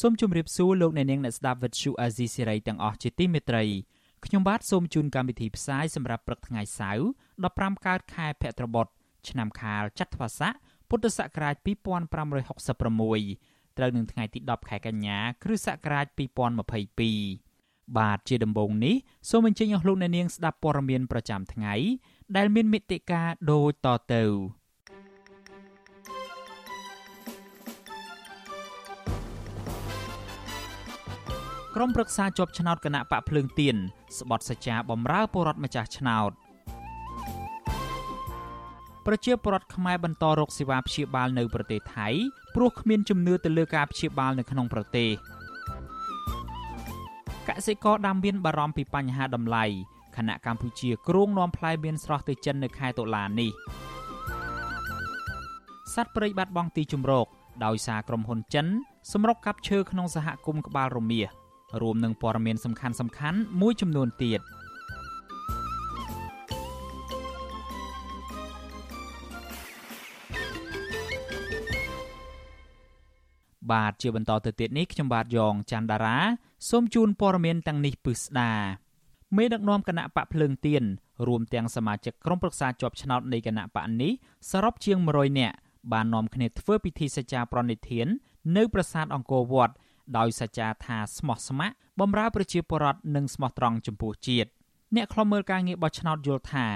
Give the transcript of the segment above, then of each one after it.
សូមជម្រាបសួរលោកអ្នកនាងអ្នកស្ដាប់វិទ្យុអាស៊ីសេរីទាំងអស់ជាទីមេត្រីខ្ញុំបាទសូមជូនកម្មវិធីផ្សាយសម្រាប់ព្រឹកថ្ងៃសៅរ៍15កើតខែភទ្របទឆ្នាំខាលចត្វាស័កពុទ្ធសករាជ2566ត្រូវនឹងថ្ងៃទី10ខែកញ្ញា គ្រិស្តសករាជ2022បាទជាដំបូងនេះសូមអញ្ជើញអស់លោកអ្នកនាងស្ដាប់ព័ត៌មានប្រចាំថ្ងៃដែលមានមេត្តាដូចតទៅ ក្រុមប្រឹក្សាជាប់ឆ្នោតគណៈបកភ្លើងទៀនស្បត់សច្ចាបំរើពលរដ្ឋម្ចាស់ឆ្នោតប្រជាពលរដ្ឋខ្មែរបន្តរកសេវាព្យាបាលនៅប្រទេសថៃព្រោះគ្មានជំនឿទៅលើការព្យាបាលនៅក្នុងប្រទេសកសិករដាំមៀនបារម្ភពីបញ្ហាតម្លៃខណៈកម្ពុជាគ្រោងនាំផ្លែមៀនស្រស់ទៅចិននៅខែតុលានេះសត្វព្រៃបាត់បង់ទីជម្រកដោយសារក្រុមហ៊ុនចិនសម្រុកកាប់ឈើក្នុងសហគមន៍ក្បាលរមៀស រួមនឹងព័ត៌មានសំខាន់សំខាន់មួយចំនួនទៀតបាទជាបន្តទៅទៀតនេះខ្ញុំបាទយ៉ងច័ន្ទដារាសូមជូនព័ត៌មានទាំងនេះពិស្ដាមេដឹកនាំគណៈបកភ្លើងទៀនរួមទាំងសមាជិកក្រុមប្រឹក្សាជាប់ឆ្នោតនៃគណៈបកនេះសរុបជាង100នាក់បាននាំគ្នាធ្វើពិធីសច្ចាប្រណិធាននៅប្រាសាទអង្គរវត្ត ដោយសច្ចាថាស្មោះស្ម័គ្របម្រើប្រជាពលរដ្ឋនិងស្មោះត្រង់ចំពោះជាតិអ្នកខ្លំមើលការងារបោះឆ្នោតយល់ថា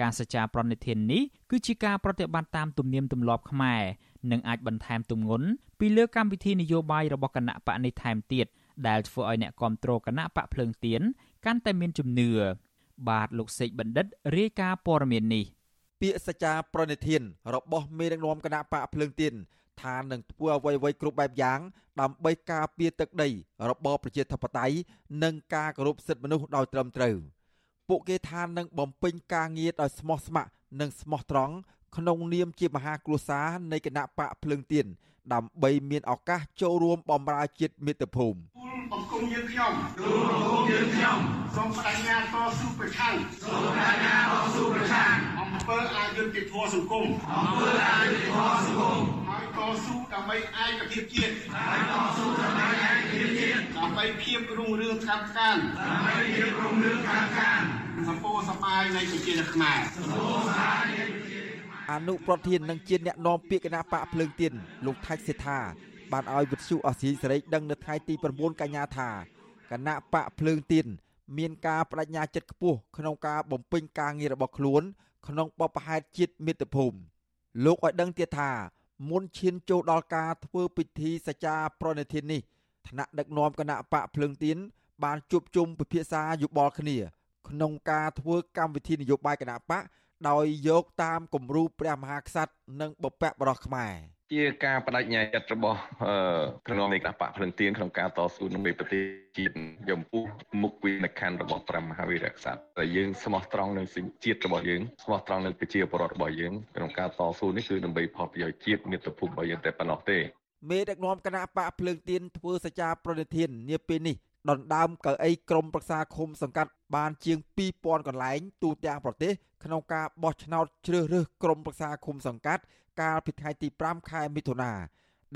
ការសច្ចាប្រណិធាននេះគឺជាការប្រតិបត្តិតាមទំនៀមទម្លាប់ខ្មែរនិងអាចបន្ថែមទម្ងន់ពីលើកម្មវិធីនយោបាយរបស់គណៈបកនេះថែមទៀតដែលធ្វើឲ្យអ្នកគ្រប់គ្រងគណៈបកភ្លើងទៀនកាន់តែមានជំនឿបាទលោកសេកបណ្ឌិតរាយការណ៍ព័ត៌មាននេះពាក្យសច្ចាប្រណិធានរបស់មេដឹកនាំគណៈបកភ្លើងទៀន ថានឹងធ្វើអ្វីៗគ្រប់បែបយ៉ាង ដើម្បីការពារទឹកដី របបប្រជាធិបតេយ្យនិងការគោរពសិទ្ធិមនុស្សដោយត្រឹមត្រូវពួកគេថានឹងបំពេញការងារដោយស្មោះស្ម័គ្រនិងស្មោះត្រង់ក្នុងនាមជាមហាគ្រួសារនៃគណៈបកភ្លើងទៀនដើម្បីមានឱកាសចូលរួមបម្រើជាតិមាតុភូមិបង្គំយើងខ្ញុំទូលបង្គំយើងខ្ញុំសូមបដិញ្ញាតស៊ូប្រឆាំងសូមបដិញ្ញាតស៊ូប្រឆាំងអំពើអយុត្តិធម៌សង្គមអំពើអយុត្តិធម៌សង្គមហើយ តស៊ូដើម្បីឯកភាពជាតិហើយតស៊ូដើម្បីឯកភាពជាតិដើម្បីភាពរុងរឿងខាងកានដើម្បីភាពរុងរឿងខាងកានសម្ពោធសបាយនៃប្រជាជាតិខ្មែរសម្ពោធសបាយនៃអនុប្រធាននិងជាអ្នកនាំពាក្យគណៈបកភ្លើងទៀនលោកថៃសេដ្ឋាបានឲ្យវិទ្យុអសីសេរីដឹងនៅថ្ងៃទី9កញ្ញាថាគណៈបកភ្លើងទៀនមានការបដិញ្ញាចិត្តខ្ពស់ក្នុងការបំពេញការងាររបស់ខ្លួន ក្នុងបបផែតជាតិមាតុភូមិលោកឲ្យដឹងទៀតថា មុនឈានចូលដល់ការធ្វើពិធីសច្ចាប្រណិធាននេះថ្នាក់ដឹកនាំគណៈបកភ្លើងទៀនបានជួបជុំពិភាក្សាយោបល់គ្នា ក្នុងការធ្វើកម្មវិធីនយោបាយគណៈបកដោយយកតាមគំរូព្រះមហាក្សត្រនិងបព្វបរោះខ្មែរ ជាការបដិញ្ញាចិត្តរបស់ក្រុមនៃគណៈបកភ្លឹងទៀនក្នុងការតស៊ូនឹងប្រទេសជាតិយមពុះមុខវិនិខណ្ឌរបស់ព្រះមហាវីរក្សត្រតែយើងស្មោះត្រង់នឹងជាតិរបស់យើងស្មោះត្រង់នឹងប្រជាពលរដ្ឋរបស់យើងក្នុងការតស៊ូនេះគឺដើម្បីផលប្រយោជន៍ជាតិមាតុភូមិរបស់យើងតែប៉ុណ្ណោះទេមេដឹកនាំគណៈបកភ្លើងទៀនធ្វើសច្ចាប្រណិធាននាពេលនេះ ដណ្ដើមកៅអីក្រមប្រឹក្សាឃុំសង្កាត់បានជាង2000កន្លែងទូទាំងប្រទេសក្នុងការបោះឆ្នោតជ្រើសរើសក្រុមប្រឹក្សាឃុំសង្កាត់កាលពីថ្ងៃទី5ខែមិថុនា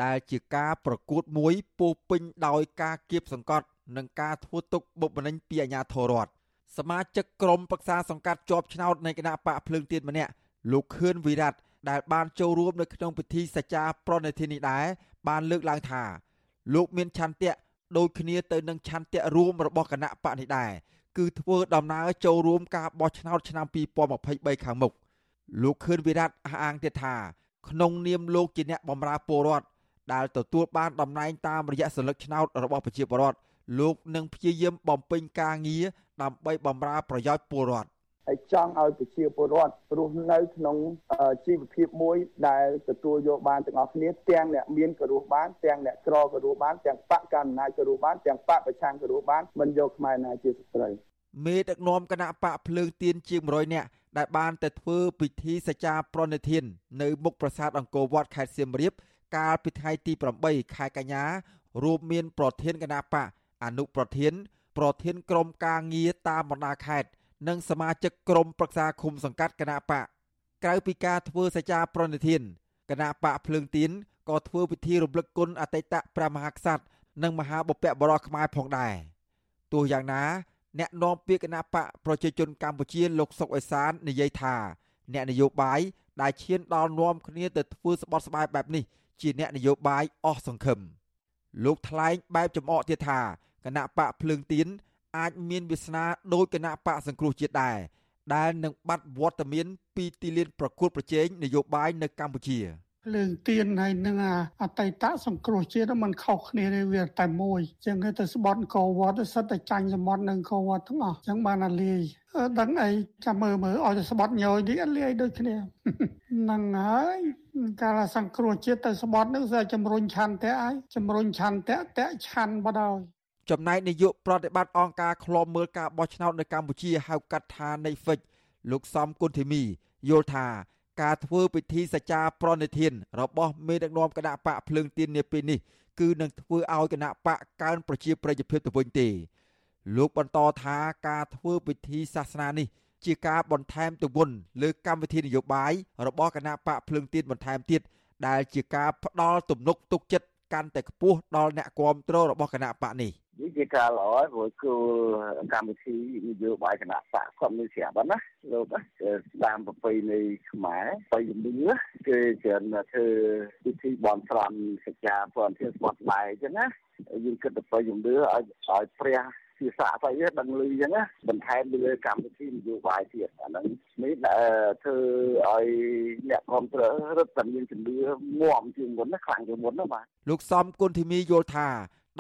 ដែលជាការប្រកួតមួយពោពេញដោយការគៀបសង្កត់និងការធ្វើទុកបុកម្នេញពីអាជ្ញាធររដ្ឋសមាជិកក្រុមប្រឹក្សាសង្កាត់ជាប់ឆ្នោតនៃគណៈបកភ្លើងទៀនម្នាក់លោកខឿនវិរៈដែលបានចូលរួមនៅក្នុងពិធីសច្ចាប្រណិធាននេះដែរបានលើកឡើងថាលោកមានឆន្ទៈ ដូចគ្នាទៅនឹងឆន្ទៈរួមរបស់គណៈបកនេះដែរគឺធ្វើដំណើរចូលរួមការបោះឆ្នោតឆ្នាំ2023ខាងមុខលោកខឿនវិរៈអះអាងទៀតថាក្នុងនាមលោកជាអ្នកបម្រើពលរដ្ឋដែលទទួលបានតំណែងតាមរយៈសិលឹកឆ្នោតរបស់ប្រជាពលរដ្ឋលោកនឹងព្យាយាមបំពេញការងារដើម្បីបម្រើប្រយោជន៍ពលរដ្ឋ ហើយចង់ឲ្យប្រជាពលរដ្ឋរស់នៅក្នុងជីវភាពមួយដែលទទួលយកបានទាំងអស់គ្នាទាំងអ្នកមានក៏រស់បានទាំងអ្នកក្រក៏រស់បានទាំងបកកណ្ដាលក៏រស់បានទាំងបកប្រឆាំងក៏រស់បានមិនយកខ្មែរណាជាស្ត្រីមេដឹកនាំគណៈបកភ្លើងទៀនជាង100នាក់ដែលបានទៅធ្វើពិធីសច្ចាប្រណិធាន នៅមុខប្រាសាទអង្គរវត្តខេត្តសៀមរាប កាលពីថ្ងៃទី8ខែកញ្ញារួមមាន ប្រធានគណៈបកអនុប្រធាន ប្រធានក្រុមការងារតាមបណ្ដាខេត្ត និងសមាជិកក្រុមប្រឹក្សាឃុំសង្កាត់គណៈបកក្រៅពីការធ្វើសច្ចាប្រណិធានគណៈបកភ្លើងទៀនក៏ធ្វើពិធីរំលឹកគុណអតីតព្រះមហាក្សត្រនិងមហាបុព្វបុរសខ្មែរផងដែរទោះយ៉ាងណាអ្នកនាំពាក្យគណៈបកប្រជាជនកម្ពុជាលោកសុកអេសាននិយាយថា អ្នកនយោបាយដែលឈានដល់នាំគ្នាទៅធ្វើស្បត់ស្បាយបែបនេះជាអ្នកនយោបាយអស់សង្ឃឹមលោកថ្លែងបែបចំអកទៀតថាគណៈបកភ្លើងទៀន អាចមានវាសនាដោយគណៈបកសង្គ្រោះជាតិដែរដែលនឹងបាត់វត្តមានពីទីលានប្រកួតប្រជែងនយោបាយនៅកម្ពុជា។លើងទៀនហើយនឹងអតីតសង្គ្រោះជាតិมันខុសគ្នាទេវាតែមួយចឹងគេទៅស្បត់កោវត្តសិតតែចាញ់សមុទ្រនឹងកោវត្តទាំងអស់ចឹងបានអាលាយដឹងអីចាំមើលមើលឲ្យទៅស្បត់ញយនេះអាលាយដូចគ្នាហ្នឹងហើយកាលសង្គ្រោះជាតិទៅស្បត់នឹងស្អីជំរុញឆន្ទៈហើយជំរុញឆន្ទៈតៈឆាន់បដ ாய் ចំណែកនាយកប្រតិបត្តិអង្គការឃ្លាំមើលការបោះឆ្នោតនៅកម្ពុជាហៅកាត់ថា NAFIC លោកសំគុណធីមីយល់ថាការធ្វើពិធីសច្ចាប្រណិធាន របស់មេដឹកនាំគណៈបកភ្លើងទៀននាពេលនេះគឺនឹងធ្វើឲ្យគណៈបកកើនប្រជាប្រិយភាពទៅវិញទេ លោកបន្តថាការធ្វើពិធីសាសនានេះជាការបន្ថែមទង្វើលើកម្មវិធីនយោបាយរបស់គណៈបកភ្លើងទៀនបន្ថែមទៀតដែលជាការផ្ដល់ទំនុកទុកចិត្តកាន់តែខ្ពស់ដល់អ្នកគ្រប់គ្រងរបស់គណៈបកនេះ វាជាការល្អព្រោះគឺកម្មវិធីនយោបាយគណៈបកគាត់មានស្រាប់ណាលោកតាមប្រពៃណីខ្មែរបើជំនឿគឺច្រើនធ្វើពិធីបន់ស្រន់សច្ចាព្រមធានស្បត់បាយអញ្ចឹងណាយើងគិតទៅជំនឿឲ្យឲ្យព្រះជាសាស្អីដឹងលឺអញ្ចឹងណាបន្ថែមលើកម្មវិធីនយោបាយទៀតអាហ្នឹងនេះធ្វើឲ្យអ្នកគ្រប់គ្រងរឹតតែមានជំនឿមាំជាងមុនណាខ្លាំងជាងមុនណាបាទលោកសំគុណធីមីយល់ថា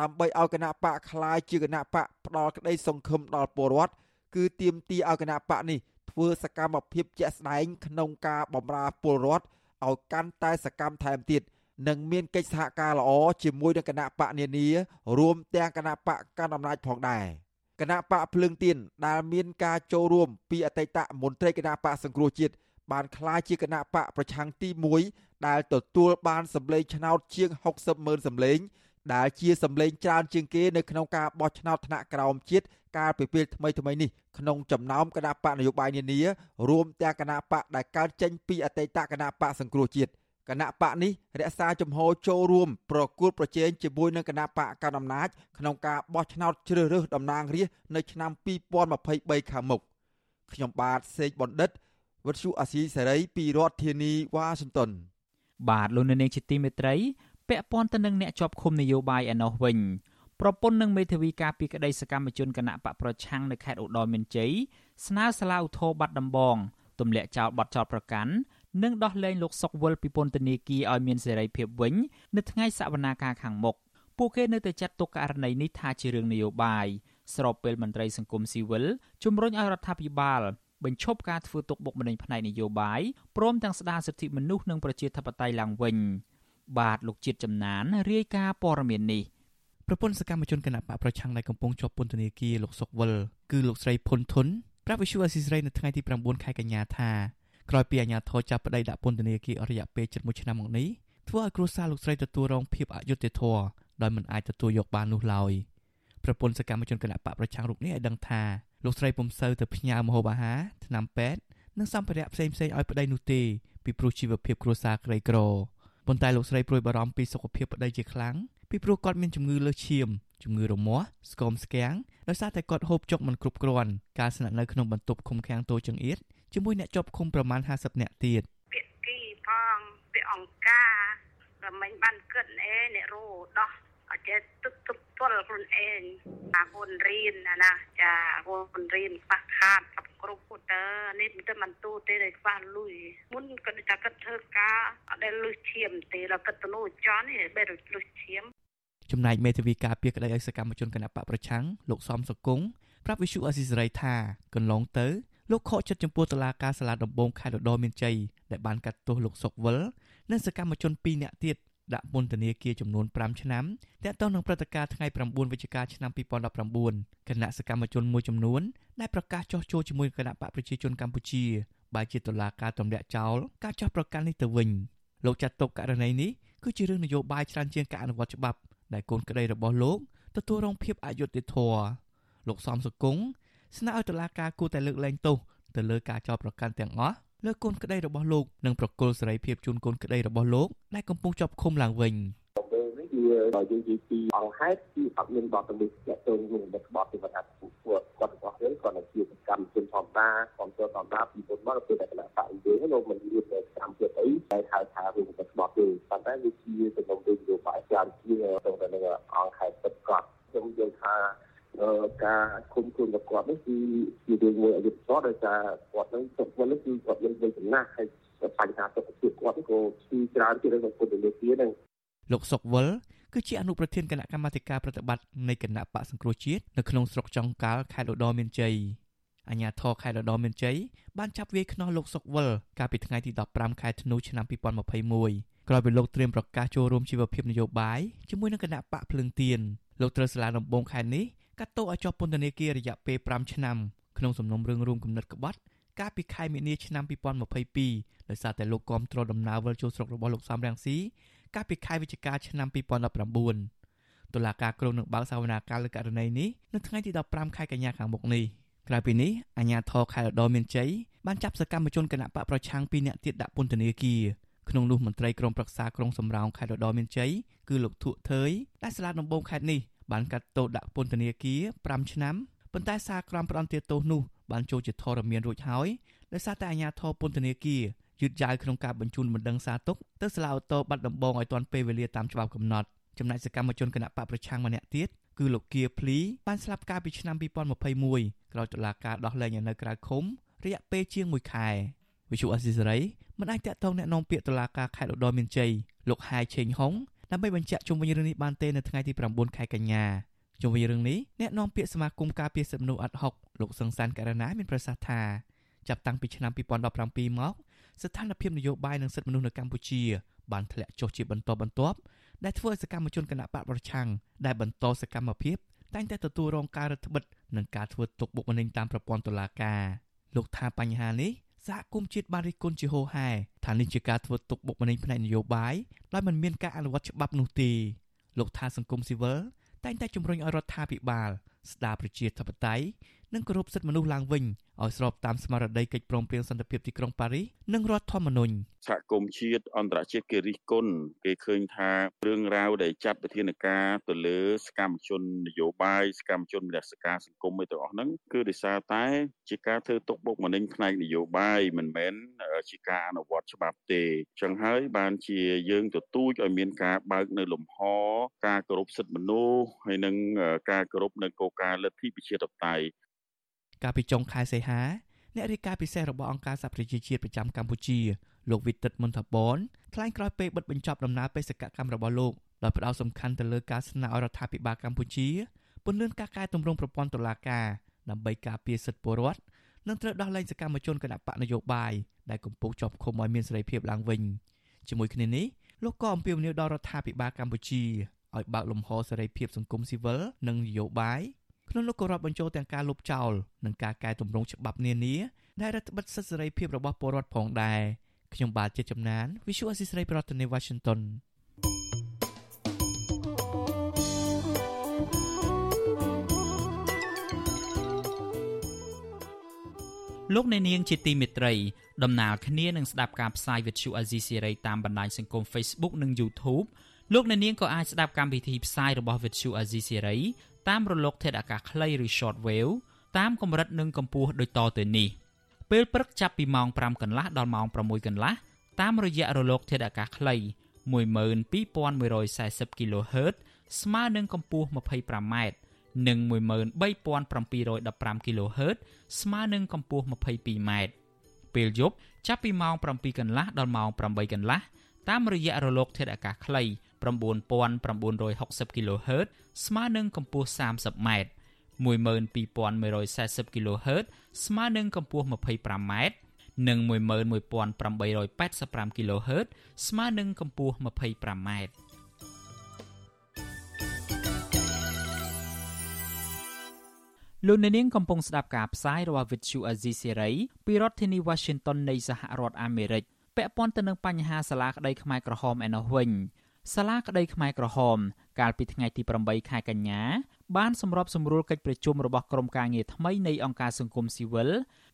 ដើម្បីឲ្យគណៈបកคล้ายជាគណៈបកផ្ដល់ក្តីសង្ឃឹមដល់ពលរដ្ឋគឺទាមទារឲ្យគណៈបកនេះធ្វើសកម្មភាពជាក់ស្ដែងក្នុងការបម្រើពលរដ្ឋឲ្យកាន់តែសកម្មថែមទៀតនិងមានកិច្ចសហការល្អជាមួយនឹងគណៈបកនានារួមទាំងគណៈបកកណ្ដាលអំណាចផងដែរគណៈបកភ្លើងទៀនដែលមានការចូលរួមពីអតីតមន្ត្រីគណៈបកសង្គ្រោះជាតិបានក្លាយជាគណៈបកប្រឆាំងទី1ដែលទទួលបានសម្លេងឆ្នោតជាង60ម៉ឺនសម្លេង ដែលជាសម្លេងច្រើនជាងគេនៅក្នុងការបោះឆ្នោតថ្នាក់ក្រោមជាតិកាលពីពេលថ្មីថ្មីនេះក្នុងចំណោមគណៈបកនយោបាយនានារួមទាំងគណៈបកដែលកើតចេញពីអតីតគណៈបកសង្គ្រោះជាតិគណៈបកនេះរក្សាជំហរចូលរួមប្រគួតប្រជែងជាមួយនឹងគណៈបកកណ្ដាលអំណាចក្នុងការបោះឆ្នោតជ្រើសរើសតំណាងរាស្ត្រនៅឆ្នាំ2023ខាងមុខខ្ញុំបាទសេកបណ្ឌិតវុទ្ធុអាស៊ីសេរីពីរដ្ឋធានីវ៉ាស៊ីនតោនបាទលោកនៅនាងជាទីមេត្រី ពាក់ព័ន្ធទៅនឹងអ្នកជាប់ឃុំនយោបាយឯណោះវិញប្រពន្ធនឹងមេធាវីការពីក្តីសកម្មជនគណៈបកប្រឆាំងនៅខេត្តឧត្តរមានជ័យស្នើសាលាឧទ្ធរបាត់ដំបងទម្លាក់ចោលបទចោទប្រកាន់និងដោះលែងលោកសុកវុលពីពន្ធនាគារឲ្យមានសេរីភាពវិញនៅថ្ងៃសវនាការខាងមុខពួកគេនៅតែចាត់ទុកករណីនេះថាជារឿងនយោបាយស្របពេលមន្ត្រីសង្គមស៊ីវិលជំរុញឲ្យរដ្ឋាភិបាលបញ្ឈប់ការធ្វើទុកបុកម្នេញផ្នែកនយោបាយព្រមទាំងស្ដារសិទ្ធិមនុស្សនិងប្រជាធិបតេយ្យឡើងវិញ បាទលោកជាតិចំណានរាយការណ៍ព័ត៌មាននេះប្រពន្ធសកម្មជនគណៈបកប្រឆាំងដែលកំពុងជាប់ពន្ធនាគារលោកសុកវិលគឺលោកស្រីភុនធុនប្រាប់វិសុអស៊ីស្រីនៅថ្ងៃទី9ខែកញ្ញាថាក្រោយពីអាជ្ញាធរចាប់ប្តីដាក់ពន្ធនាគារអស់រយៈពេល7ឆ្នាំមកនេះធ្វើឲ្យគ្រួសារលោកស្រីទទួលរងភាពអយុត្តិធម៌ដោយមិនអាចទទួលយកបាននោះឡើយប្រពន្ធសកម្មជនគណៈបកប្រឆាំងរូបនេះឲ្យដឹងថាលោកស្រីពុំសូវទៅផ្ញើម្ហូបអាហារថ្នាំពេទ្យនិងសម្ភារៈផ្សេងៗឲ្យប្តីនោះទេពីព្រោះជីវភាពគ្រួសារក្រីក្រ ប៉ុន្តែលោកស្រីព្រួយបារម្ភពីសុខភាពប្តីជាខ្លាំងពីព្រោះគាត់មានជំងឺលើសឈាមជំងឺរមាស់ស្គមស្គាំងដោយសារតែគាត់ហូបចុកមិនគ្រប់គ្រាន់ការស្នាក់នៅក្នុងបន្ទប់ឃុំឃាំងតូចចង្អៀតជាមួយអ្នកជាប់ឃុំប្រមាណ50នាក់ទៀតពាក្យគីផងពាក្យអង្ការតែមិនបានគិតអេអ្នករោដោះអត់ចេះទឹកទឹកទ ល់ខ្លួនឯងអាហ៊ុនរៀនណាណាចាហ៊ុនរៀនខ្វះខាតគ្រប់ពុតើនេះទៅមិនទូទេដែលខ្វះលុយមុនក៏តែគិតធ្វើការអត់ដែលលុយឈាមទេដល់គិតទៅនោះចន់នេះបែរលុយឈាមចំណែកមេធាវីការពារក្តីឲ្យសកម្មជនគណៈបកប្រឆាំងលោកសំសកុងប្រាប់វិសុអស៊ីសេរីថាកន្លងទៅលោកខកចិត្តចំពោះតុលាការសាលាដំបងខេត្តឧត្តរមានជ័យដែលបានកាត់ទោសលោកសុកវិលនិងសកម្មជន2នាក់ទៀត ដាក់ពន្ធនាគារចំនួន5ឆ្នាំទាក់ទងនឹងព្រឹត្តិការណ៍ថ្ងៃ9វិច្ឆិកាឆ្នាំ2019គណៈសកម្មជនមួយចំនួនដែលប្រកាសចោះចូលជាមួយគណៈបកប្រជាជនកម្ពុជាបែរជាតុលាការទម្លាក់ចោលការចោះប្រកាន់នេះទៅវិញលោកចាត់ទុកករណីនេះគឺជារឿងនយោបាយច្រើនជាងការអនុវត្តច្បាប់ដែលកូនក្តីរបស់លោកទទួលរងភាពអយុត្តិធម៌លោកសំសុគង្គស្នើឲ្យតុលាការគួរតែលើកលែងទោសទៅលើការចោទប្រកាន់ទាំងអស់ លើកូនក្តីរបស់លោកនិងប្រគល់សេរីភាពជូនកូនក្តីរបស់លោកដែលកំពុងជាប់ឃុំឡើងវិញគឺបើយើងនិយាយពីអង្គហេតុគឺអត់មានបទល្មើសទាក់ទងនឹងបទបទទេថាពួកគាត់របស់យើងគាត់ជាកម្មជនធម្មតាគ្រប់គ្រងធម្មតាពីពុតមកពេលតែគណៈបកយើងនោះមិនមានតែកម្មជនអីតែហៅថារឿងបទបទទេប៉ុន្តែវាជាសំណុំរឿងនយោបាយច្រើនជាងទៅទៅនឹងអង្គហេតុពិតប្រាកដខ្ញុំយល់ថា ការគុំខ្លួនរបស់គាត់នេះគឺជារឿងមួយអយុត្តិធម៌ដោយសារគាត់នឹងទុកវិញគឺគាត់មានវ័យចំណាស់ហើយបញ្ហាសុខភាពគាត់ក៏ជាច្រើនជាងនឹងពុទ្ធនិគានឹងលោកសុកវលគឺជាអនុប្រធានគណៈកម្មាធិការប្រតិបត្តិនៃគណៈបកសង្គ្រោះជាតិនៅក្នុងស្រុកចុងកាល់ខេត្តឧត្តរមានជ័យអាជ្ញាធរខេត្តឧត្តរមានជ័យបានចាប់វាយខ្នោះលោកសុកវលកាលពីថ្ងៃទី15ខែធ្នូឆ្នាំ2021ក្រោយពីលោកត្រៀមប្រកាសចូលរួមជីវភាពនយោបាយជាមួយនឹងគណៈបកភ្លើងទៀនលោកត្រូវសាលាដំបងខេត្តនេះ កាត់ទោសឲ្យជាប់ពន្ធនាគាររយៈពេល5ឆ្នាំក្នុងសំណុំរឿងរួមគំនិតក្បត់កាលពីខែមីនាឆ្នាំ2022ដោយសារតែលោកគាំទ្រដំណើរវិលចូលស្រុករបស់លោកសំរងស៊ីកាលពីខែវិច្ឆិកាឆ្នាំ2019តុលាការក្រុងនឹងបើកសវនាការលើករណីនេះនៅថ្ងៃទី15ខែកញ្ញាខាងមុខនេះក្រៅពីនេះអាជ្ញាធរខេត្តឧត្តរមានជ័យបានចាប់សកម្មជនគណៈបកប្រឆាំង2នាក់ទៀតដាក់ពន្ធនាគារក្នុងនោះមន្ត្រីក្រមប្រឹក្សាក្រុងសំរោងខេត្តឧត្តរមានជ័យគឺលោកធុថើយដែលសាលាដំបងខេត្តនេះ បានកាត់ទោសដាក់ពន្ធនាគារ5ឆ្នាំប៉ុន្តែសារក្រមផ្ដន្ទាទោសនោះបានចូលជាធរមានរួចហើយដោយសារតែអាជ្ញាធរពន្ធនាគារយឺតយ៉ាវក្នុងការបញ្ជូនបណ្ដឹងសារទុកទៅសាលាអូតូបាត់ដំបងឲ្យទាន់ពេលវេលាតាមច្បាប់កំណត់ចំណែកសកម្មជនគណៈបកប្រឆាំងម្នាក់ទៀតគឺលោកគៀភ្លីបានស្លាប់កាលពីឆ្នាំ2021ក្រោយតុលាការដោះលែងឲ្យនៅក្រៅឃុំរយៈពេលជាង1ខែវិសុអសិសរីមិនអាចតាក់ទងแนะនាំពាក្យតុលាការខេត្តឧត្តរមានជ័យលោកហាយឆេងហុង ដើម្បីបញ្ជាក់ជុំវិញរឿងនេះបានទេនៅថ្ងៃទី9ខែកញ្ញាជុំវិញរឿងនេះអ្នកនាំពាក្យសមាគមការពារសិទ្ធិមនុស្សអាត់ហុកលោកសង្សានករណាមានប្រសាសន៍ថាចាប់តាំងពីឆ្នាំ2017មកស្ថានភាពនយោបាយនិងសិទ្ធិមនុស្សនៅកម្ពុជាបានធ្លាក់ចុះជាបន្តបន្ទាប់ដែលធ្វើឲ្យសកម្មជនគណបកប្រឆាំងដែលបន្តសកម្មភាពតែងតែទទួលរងការរឹតបន្តឹងនិងការធ្វើទុកបុកម្នេញតាមប្រព័ន្ធតុលាការលោកថាបញ្ហានេះ សហគមន៍ជាតិបានរិះគន់ជាហូរហែថានេះជាការធ្វើទុកបុកម្នេញផ្នែកនយោបាយដោយមិនមានការអនុវត្តច្បាប់នោះទេលោកថាសង្គមស៊ីវិលតែងតែជំរុញឲ្យរដ្ឋាភិបាលស្ដារប្រជាធិបតេយ្យនិងគោរពសិទ្ធិមនុស្សឡើងវិញឲ្យស្របតាមស្មារតីកិច្ចព្រមព្រៀងសន្តិភាពទីក្រុងប៉ារីសនិងរដ្ឋធម្មនុញ្ញសហគមន៍ជាតិអន្តរជាតិគេរិះគន់គេឃើញថារឿងរ៉ាវដែលចាត់វិធានការទៅលើសកម្មជននយោបាយសកម្មជនមនសិការសង្គមឯទាំងអស់ហ្នឹងគឺដោយសារតែជាការធ្វើទុកបុកម្នេញផ្នែកនយោបាយមិនមែនជាការអនុវត្តច្បាប់ទេចឹងហើយបានជាយើងទទូចឲ្យមានការបើកនៅលំហការគោរពសិទ្ធិមនុស្សហើយនិងការគោរពនៅគោលការណ៍លទ្ធិប្រជាធិបតេយ្យ កាលពីចុងខែសីហាអ្នករាយការណ៍ពិសេសរបស់អង្គការសហប្រជាជាតិប្រចាំកម្ពុជាលោកវិទិតមុនថាបនថ្លែងក្រោយពេលបិទបញ្ចប់ដំណើរបេសកកម្មរបស់លោកដោយផ្ដោតសំខាន់ទៅលើការស្នើឲ្យរដ្ឋាភិបាលកម្ពុជាពន្យាការកែតម្រង់ប្រព័ន្ធតុលាការដើម្បីការពារសិទ្ធិពលរដ្ឋនិងត្រូវដោះលែងសកម្មជនគណបកនយោបាយដែលកំពុងជាប់ឃុំឲ្យមានសេរីភាពឡើងវិញជាមួយគ្នានេះលោកក៏អំពាវនាវដល់រដ្ឋាភិបាលកម្ពុជាឲ្យបើកលំហសេរីភាពសង្គមស៊ីវិលនិងនយោបាយ ក្នុងនោះក៏រាប់បញ្ចូលទាំងការលុបចោលនិងការកែតម្រង់ច្បាប់នានាដែលរដ្ឋបិទសិទ្ធិសេរីភាពរបស់ពលរដ្ឋផងដែរខ្ញុំបាទជាចំណាន Visual Assisray ប្រធានាទី Washington លោកអ្នកនាងជាទីមេត្រីដំណើរគ្នានឹងស្ដាប់ការផ្សាយវិទ្យុអាស៊ីសេរីតាមបណ្ដាញសង្គម Facebook និង YouTube លោកអ្នកនាងក៏អាចស្ដាប់កម្មវិធីផ្សាយរបស់វិទ្យុអាស៊ីសេរី តាមរលកធាតុអាកាសខ្លីឬ short wave តាមកម្រិតនិងកម្ពស់ដូចតទៅនេះពេលព្រឹកចាប់ពីម៉ោង5កន្លះដល់ម៉ោង6កន្លះតាមរយៈរលកធាតុអាកាសខ្លី12140 kHz ស្មើនឹងកម្ពស់ 25m និង13715 kHz ស្មើនឹងកម្ពស់ 22m ពេលយប់ចាប់ពីម៉ោង7កន្លះដល់ម៉ោង8កន្លះតាមរយៈរលកធាតុអាកាសខ្លី 9960 kHz ស្មើនឹងកម្ពស់ 30m 12140 kHz ស្មើនឹងកម្ពស់ 25m និង11885 kHz ស្មើនឹងកម្ពស់ 25m លោកអ្នកនាងកំពុងស្ដាប់ការផ្សាយរបស់ Vuthu Azizi Serai ពីរដ្ឋធានី Washington នៃសហរដ្ឋអាមេរិកពាក់ព័ន្ធទៅនឹងបញ្ហាសាលាក្តីខ្មែរក្រហមឯណោះវិញ សាលាក្តីខ្មែរក្រហម កាលពីថ្ងៃទី8ខែកញ្ញាបានសម្របសម្រួលកិច្ចប្រជុំរបស់ក្រុមការងារថ្មីនៃអង្គការសង្គមស៊ីវិល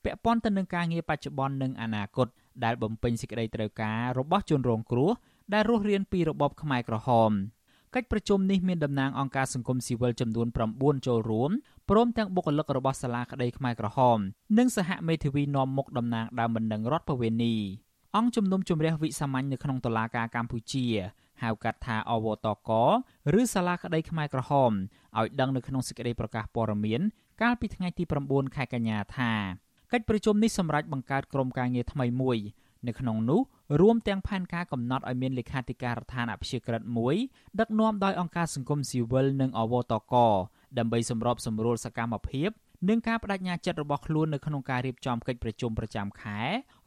ពាក់ព័ន្ធទៅនឹងការងារបច្ចុប្បន្ននិងអនាគតដែលបំពេញសេចក្តីត្រូវការរបស់ជនរងគ្រោះដែលរស់រានពីរបបខ្មែរក្រហមកិច្ចប្រជុំនេះមានតំណាងអង្គការសង្គមស៊ីវិលចំនួន9ចូលរួមព្រមទាំងបុគ្គលិករបស់សាលាក្តីខ្មែរក្រហម និងសហមេធាវីនាំមុខតំណាងដើមបណ្ដឹងរដ្ឋបវេនីអង្គជំនុំជម្រះវិសាមញ្ញនៅក្នុងតុលាការកម្ពុជា ហៅកាត់ថាអវតកឬសាលាក្តីខ្មែរក្រហមឲ្យដឹងនៅក្នុងសេចក្តីប្រកាសព័ត៌មានកាលពីថ្ងៃទី9ខែកញ្ញាថាកិច្ចប្រជុំនេះសម្រាប់បង្កើតក្រុមការងារថ្មីមួយនៅក្នុងនោះរួមទាំងផែនការកំណត់ឲ្យមានលេខាធិការដ្ឋានអព្យាក្រឹតមួយដឹកនាំដោយអង្គការសង្គមស៊ីវិលនិងអវតកដើម្បីសម្របសម្រួលសកម្មភាពនិងការបដិញ្ញាចិត្តរបស់ខ្លួននៅក្នុងការរៀបចំកិច្ចប្រជុំប្រចាំខែ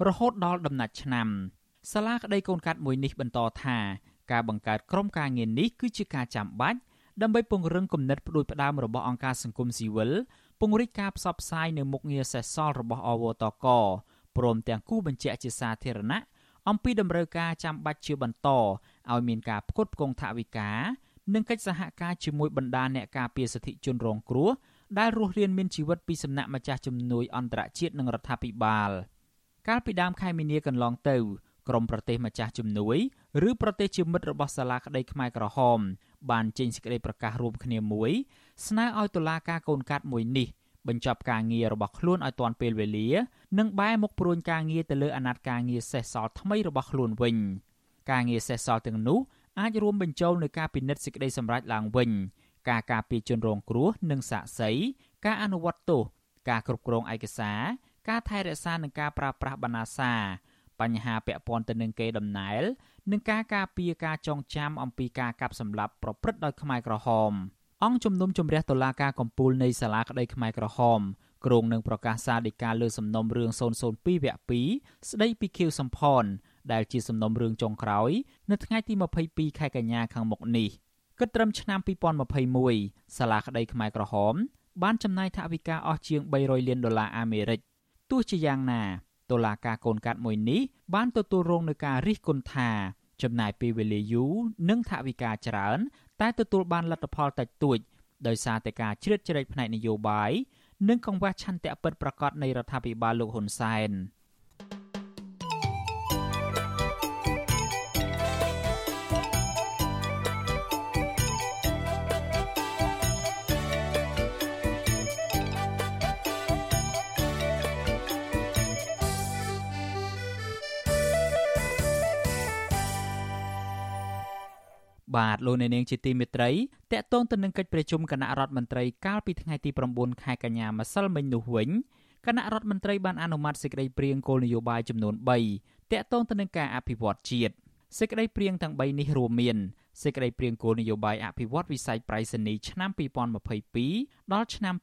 រហូតដល់ដំណាច់ឆ្នាំសាលាក្តីកូនកាត់មួយនេះបន្តថា ការបង្កើតក្រុមការងារនេះគឺជាការចាំបាច់ដើម្បីពង្រឹងគំនិតផ្ដួចផ្ដើមរបស់អង្គការសង្គមស៊ីវិលពង្រីកការផ្សព្វផ្សាយនៅមុខងារសេសសល់របស់អវតកព្រមទាំងគូបញ្ជាក់ជាសាធារណៈអំពីតម្រូវការចាំបាច់ជាបន្តឲ្យមានការផ្គត់ផ្គង់ថវិកានិងកិច្ចសហការជាមួយបណ្ដាអ្នកការពារសិទ្ធិជនរងគ្រោះដែលរស់រានមានជីវិតពីសំណាក់ម្ចាស់ជំនួយអន្តរជាតិនិងរដ្ឋាភិបាល កាលពីដើមខែមីនាកន្លងទៅ ក្រមប្រទេសម្ចាស់ជំនួយឬប្រទេសជាមិត្តរបស់សាលាក្តីខ្មែរក្រហម បានចេញសេចក្តីប្រកាសរួមគ្នាមួយស្នើឲ្យតុលាការកូនកាត់មួយនេះបញ្ចប់ការងាររបស់ខ្លួនឲ្យទាន់ពេលវេលា និងបែរមុខព្រួញការងារទៅលើអាណត្តិការងារសេសសល់ថ្មីរបស់ខ្លួនវិញការងារសេសសល់ទាំងនោះអាចរួមបញ្ចូលនៅការពិនិត្យសេចក្តីសម្រេចឡើងវិញការការពារជនរងគ្រោះនិងសាក្សីការអនុវត្តទោសការគ្រប់គ្រងឯកសារការថែរក្សានិងការប្រើប្រាស់បណ្ណាសា បញ្ហាពាក់ព័ន្ធទៅនឹងកេរដំណែលនិងការការពារការចងចាំអំពីការកាប់សម្លាប់ប្រព្រឹត្តដោយខ្មែរក្រហមអង្គជំនុំជម្រះតុលាការកំពូលនៃសាលាក្តីខ្មែរក្រហមក្រុងនឹងប្រកាសសាលដីកាលើសំណុំរឿង002វគ្គ2ស្ដីពីខៀវសំផនដែលជាសំណុំរឿងចុងក្រោយ នៅថ្ងៃទី22ខែកញ្ញាខាងមុខនេះគិតត្រឹមឆ្នាំ2021សាលាក្តីខ្មែរក្រហមបានចំណាយថវិកាអស់ជាង300លានដុល្លារអាមេរិកទោះជាយ៉ាងណា តុលាការកូនកាត់មួយនេះបានទទួលរងនឹងការរិះគន់ថាចំណាយពេលវេលាយូរនិងថវិកាច្រើន តែទទួលបានលទ្ធផលតិចតួចដោយសារតែការជ្រៀតជ្រែកផ្នែកនយោបាយនិងកង្វះឆន្ទៈពិតប្រាកដនៃរដ្ឋាភិបាលលោកហ៊ុនសែន។ បាទលោកអ្នកនាងជាទីមេត្រីតកតងទៅនឹងកិច្ចប្រជុំគណៈរដ្ឋមន្ត្រីកាលពីថ្ងៃទី9ខែកញ្ញាម្សិលមិញនោះវិញគណៈរដ្ឋមន្ត្រីបានអនុម័តសេចក្តីព្រាងគោលនយោបាយចំនួន3តកតងទៅនឹងការអភិវឌ្ឍជាតិសេចក្តីព្រាងទាំង3នេះរួមមានសេចក្តីព្រាងគោលនយោបាយអភិវឌ្ឍវិស័យប្រៃសណីឆ្នាំ2022ដល់ឆ្នាំ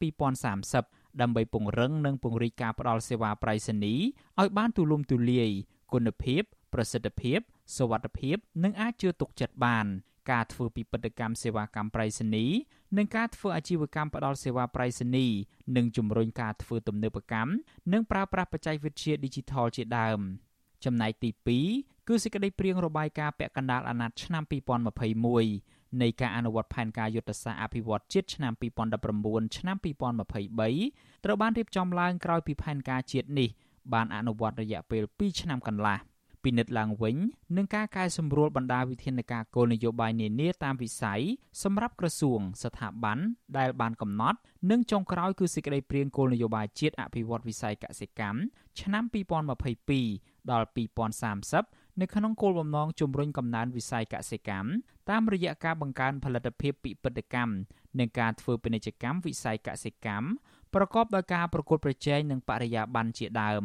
2030ដើម្បីពង្រឹងនិងពង្រីកការផ្តល់សេវាប្រៃសណីឲ្យបានទូលំទូលាយគុណភាព ប្រសិទ្ធភាពសុវត្ថិភាព និងអាចជឿទុកចិត្តបាន ការធ្វើពិពិធកម្មសេវាកម្មប្រៃសណីនិងការធ្វើអាជីវកម្មផ្ដល់សេវាប្រៃសណីនិងជំរុញការធ្វើទំនើបកម្មនិងប្រើប្រាស់បច្ចេកវិទ្យា Digital ជាដើម ចំណែកទី2គឺសេចក្តីព្រាងរបាយការណ៍ពាក់កណ្ដាលអាណត្តិឆ្នាំ2021នៃការអនុវត្តផែនការយុទ្ធសាស្ត្រអភិវឌ្ឍជាតិឆ្នាំ2019ឆ្នាំ2023ត្រូវបានរៀបចំឡើងក្រោយពីផែនការជាតិនេះបានអនុវត្តរយៈពេល2ឆ្នាំកន្លះ។ ពិនិត្យឡើងវិញនឹងការកែសម្រួលបណ្ដាវិធានការគោលនយោបាយនានាតាមវិស័យសម្រាប់ក្រសួងស្ថាប័នដែលបានកំណត់និងចុងក្រោយគឺសេចក្តីព្រាងគោលនយោបាយជាតិអភិវឌ្ឍវិស័យកសិកម្មឆ្នាំ2022ដល់2030នៅក្នុងគោលបំណងជំរុញកំណើនវិស័យកសិកម្មតាមរយៈការបង្កើនផលិតភាពពិពិធកម្មនិងការធ្វើពាណិជ្ជកម្មវិស័យកសិកម្មប្រកបដោយការប្រកួតប្រជែងនិងបរិយាបន្នជាដើម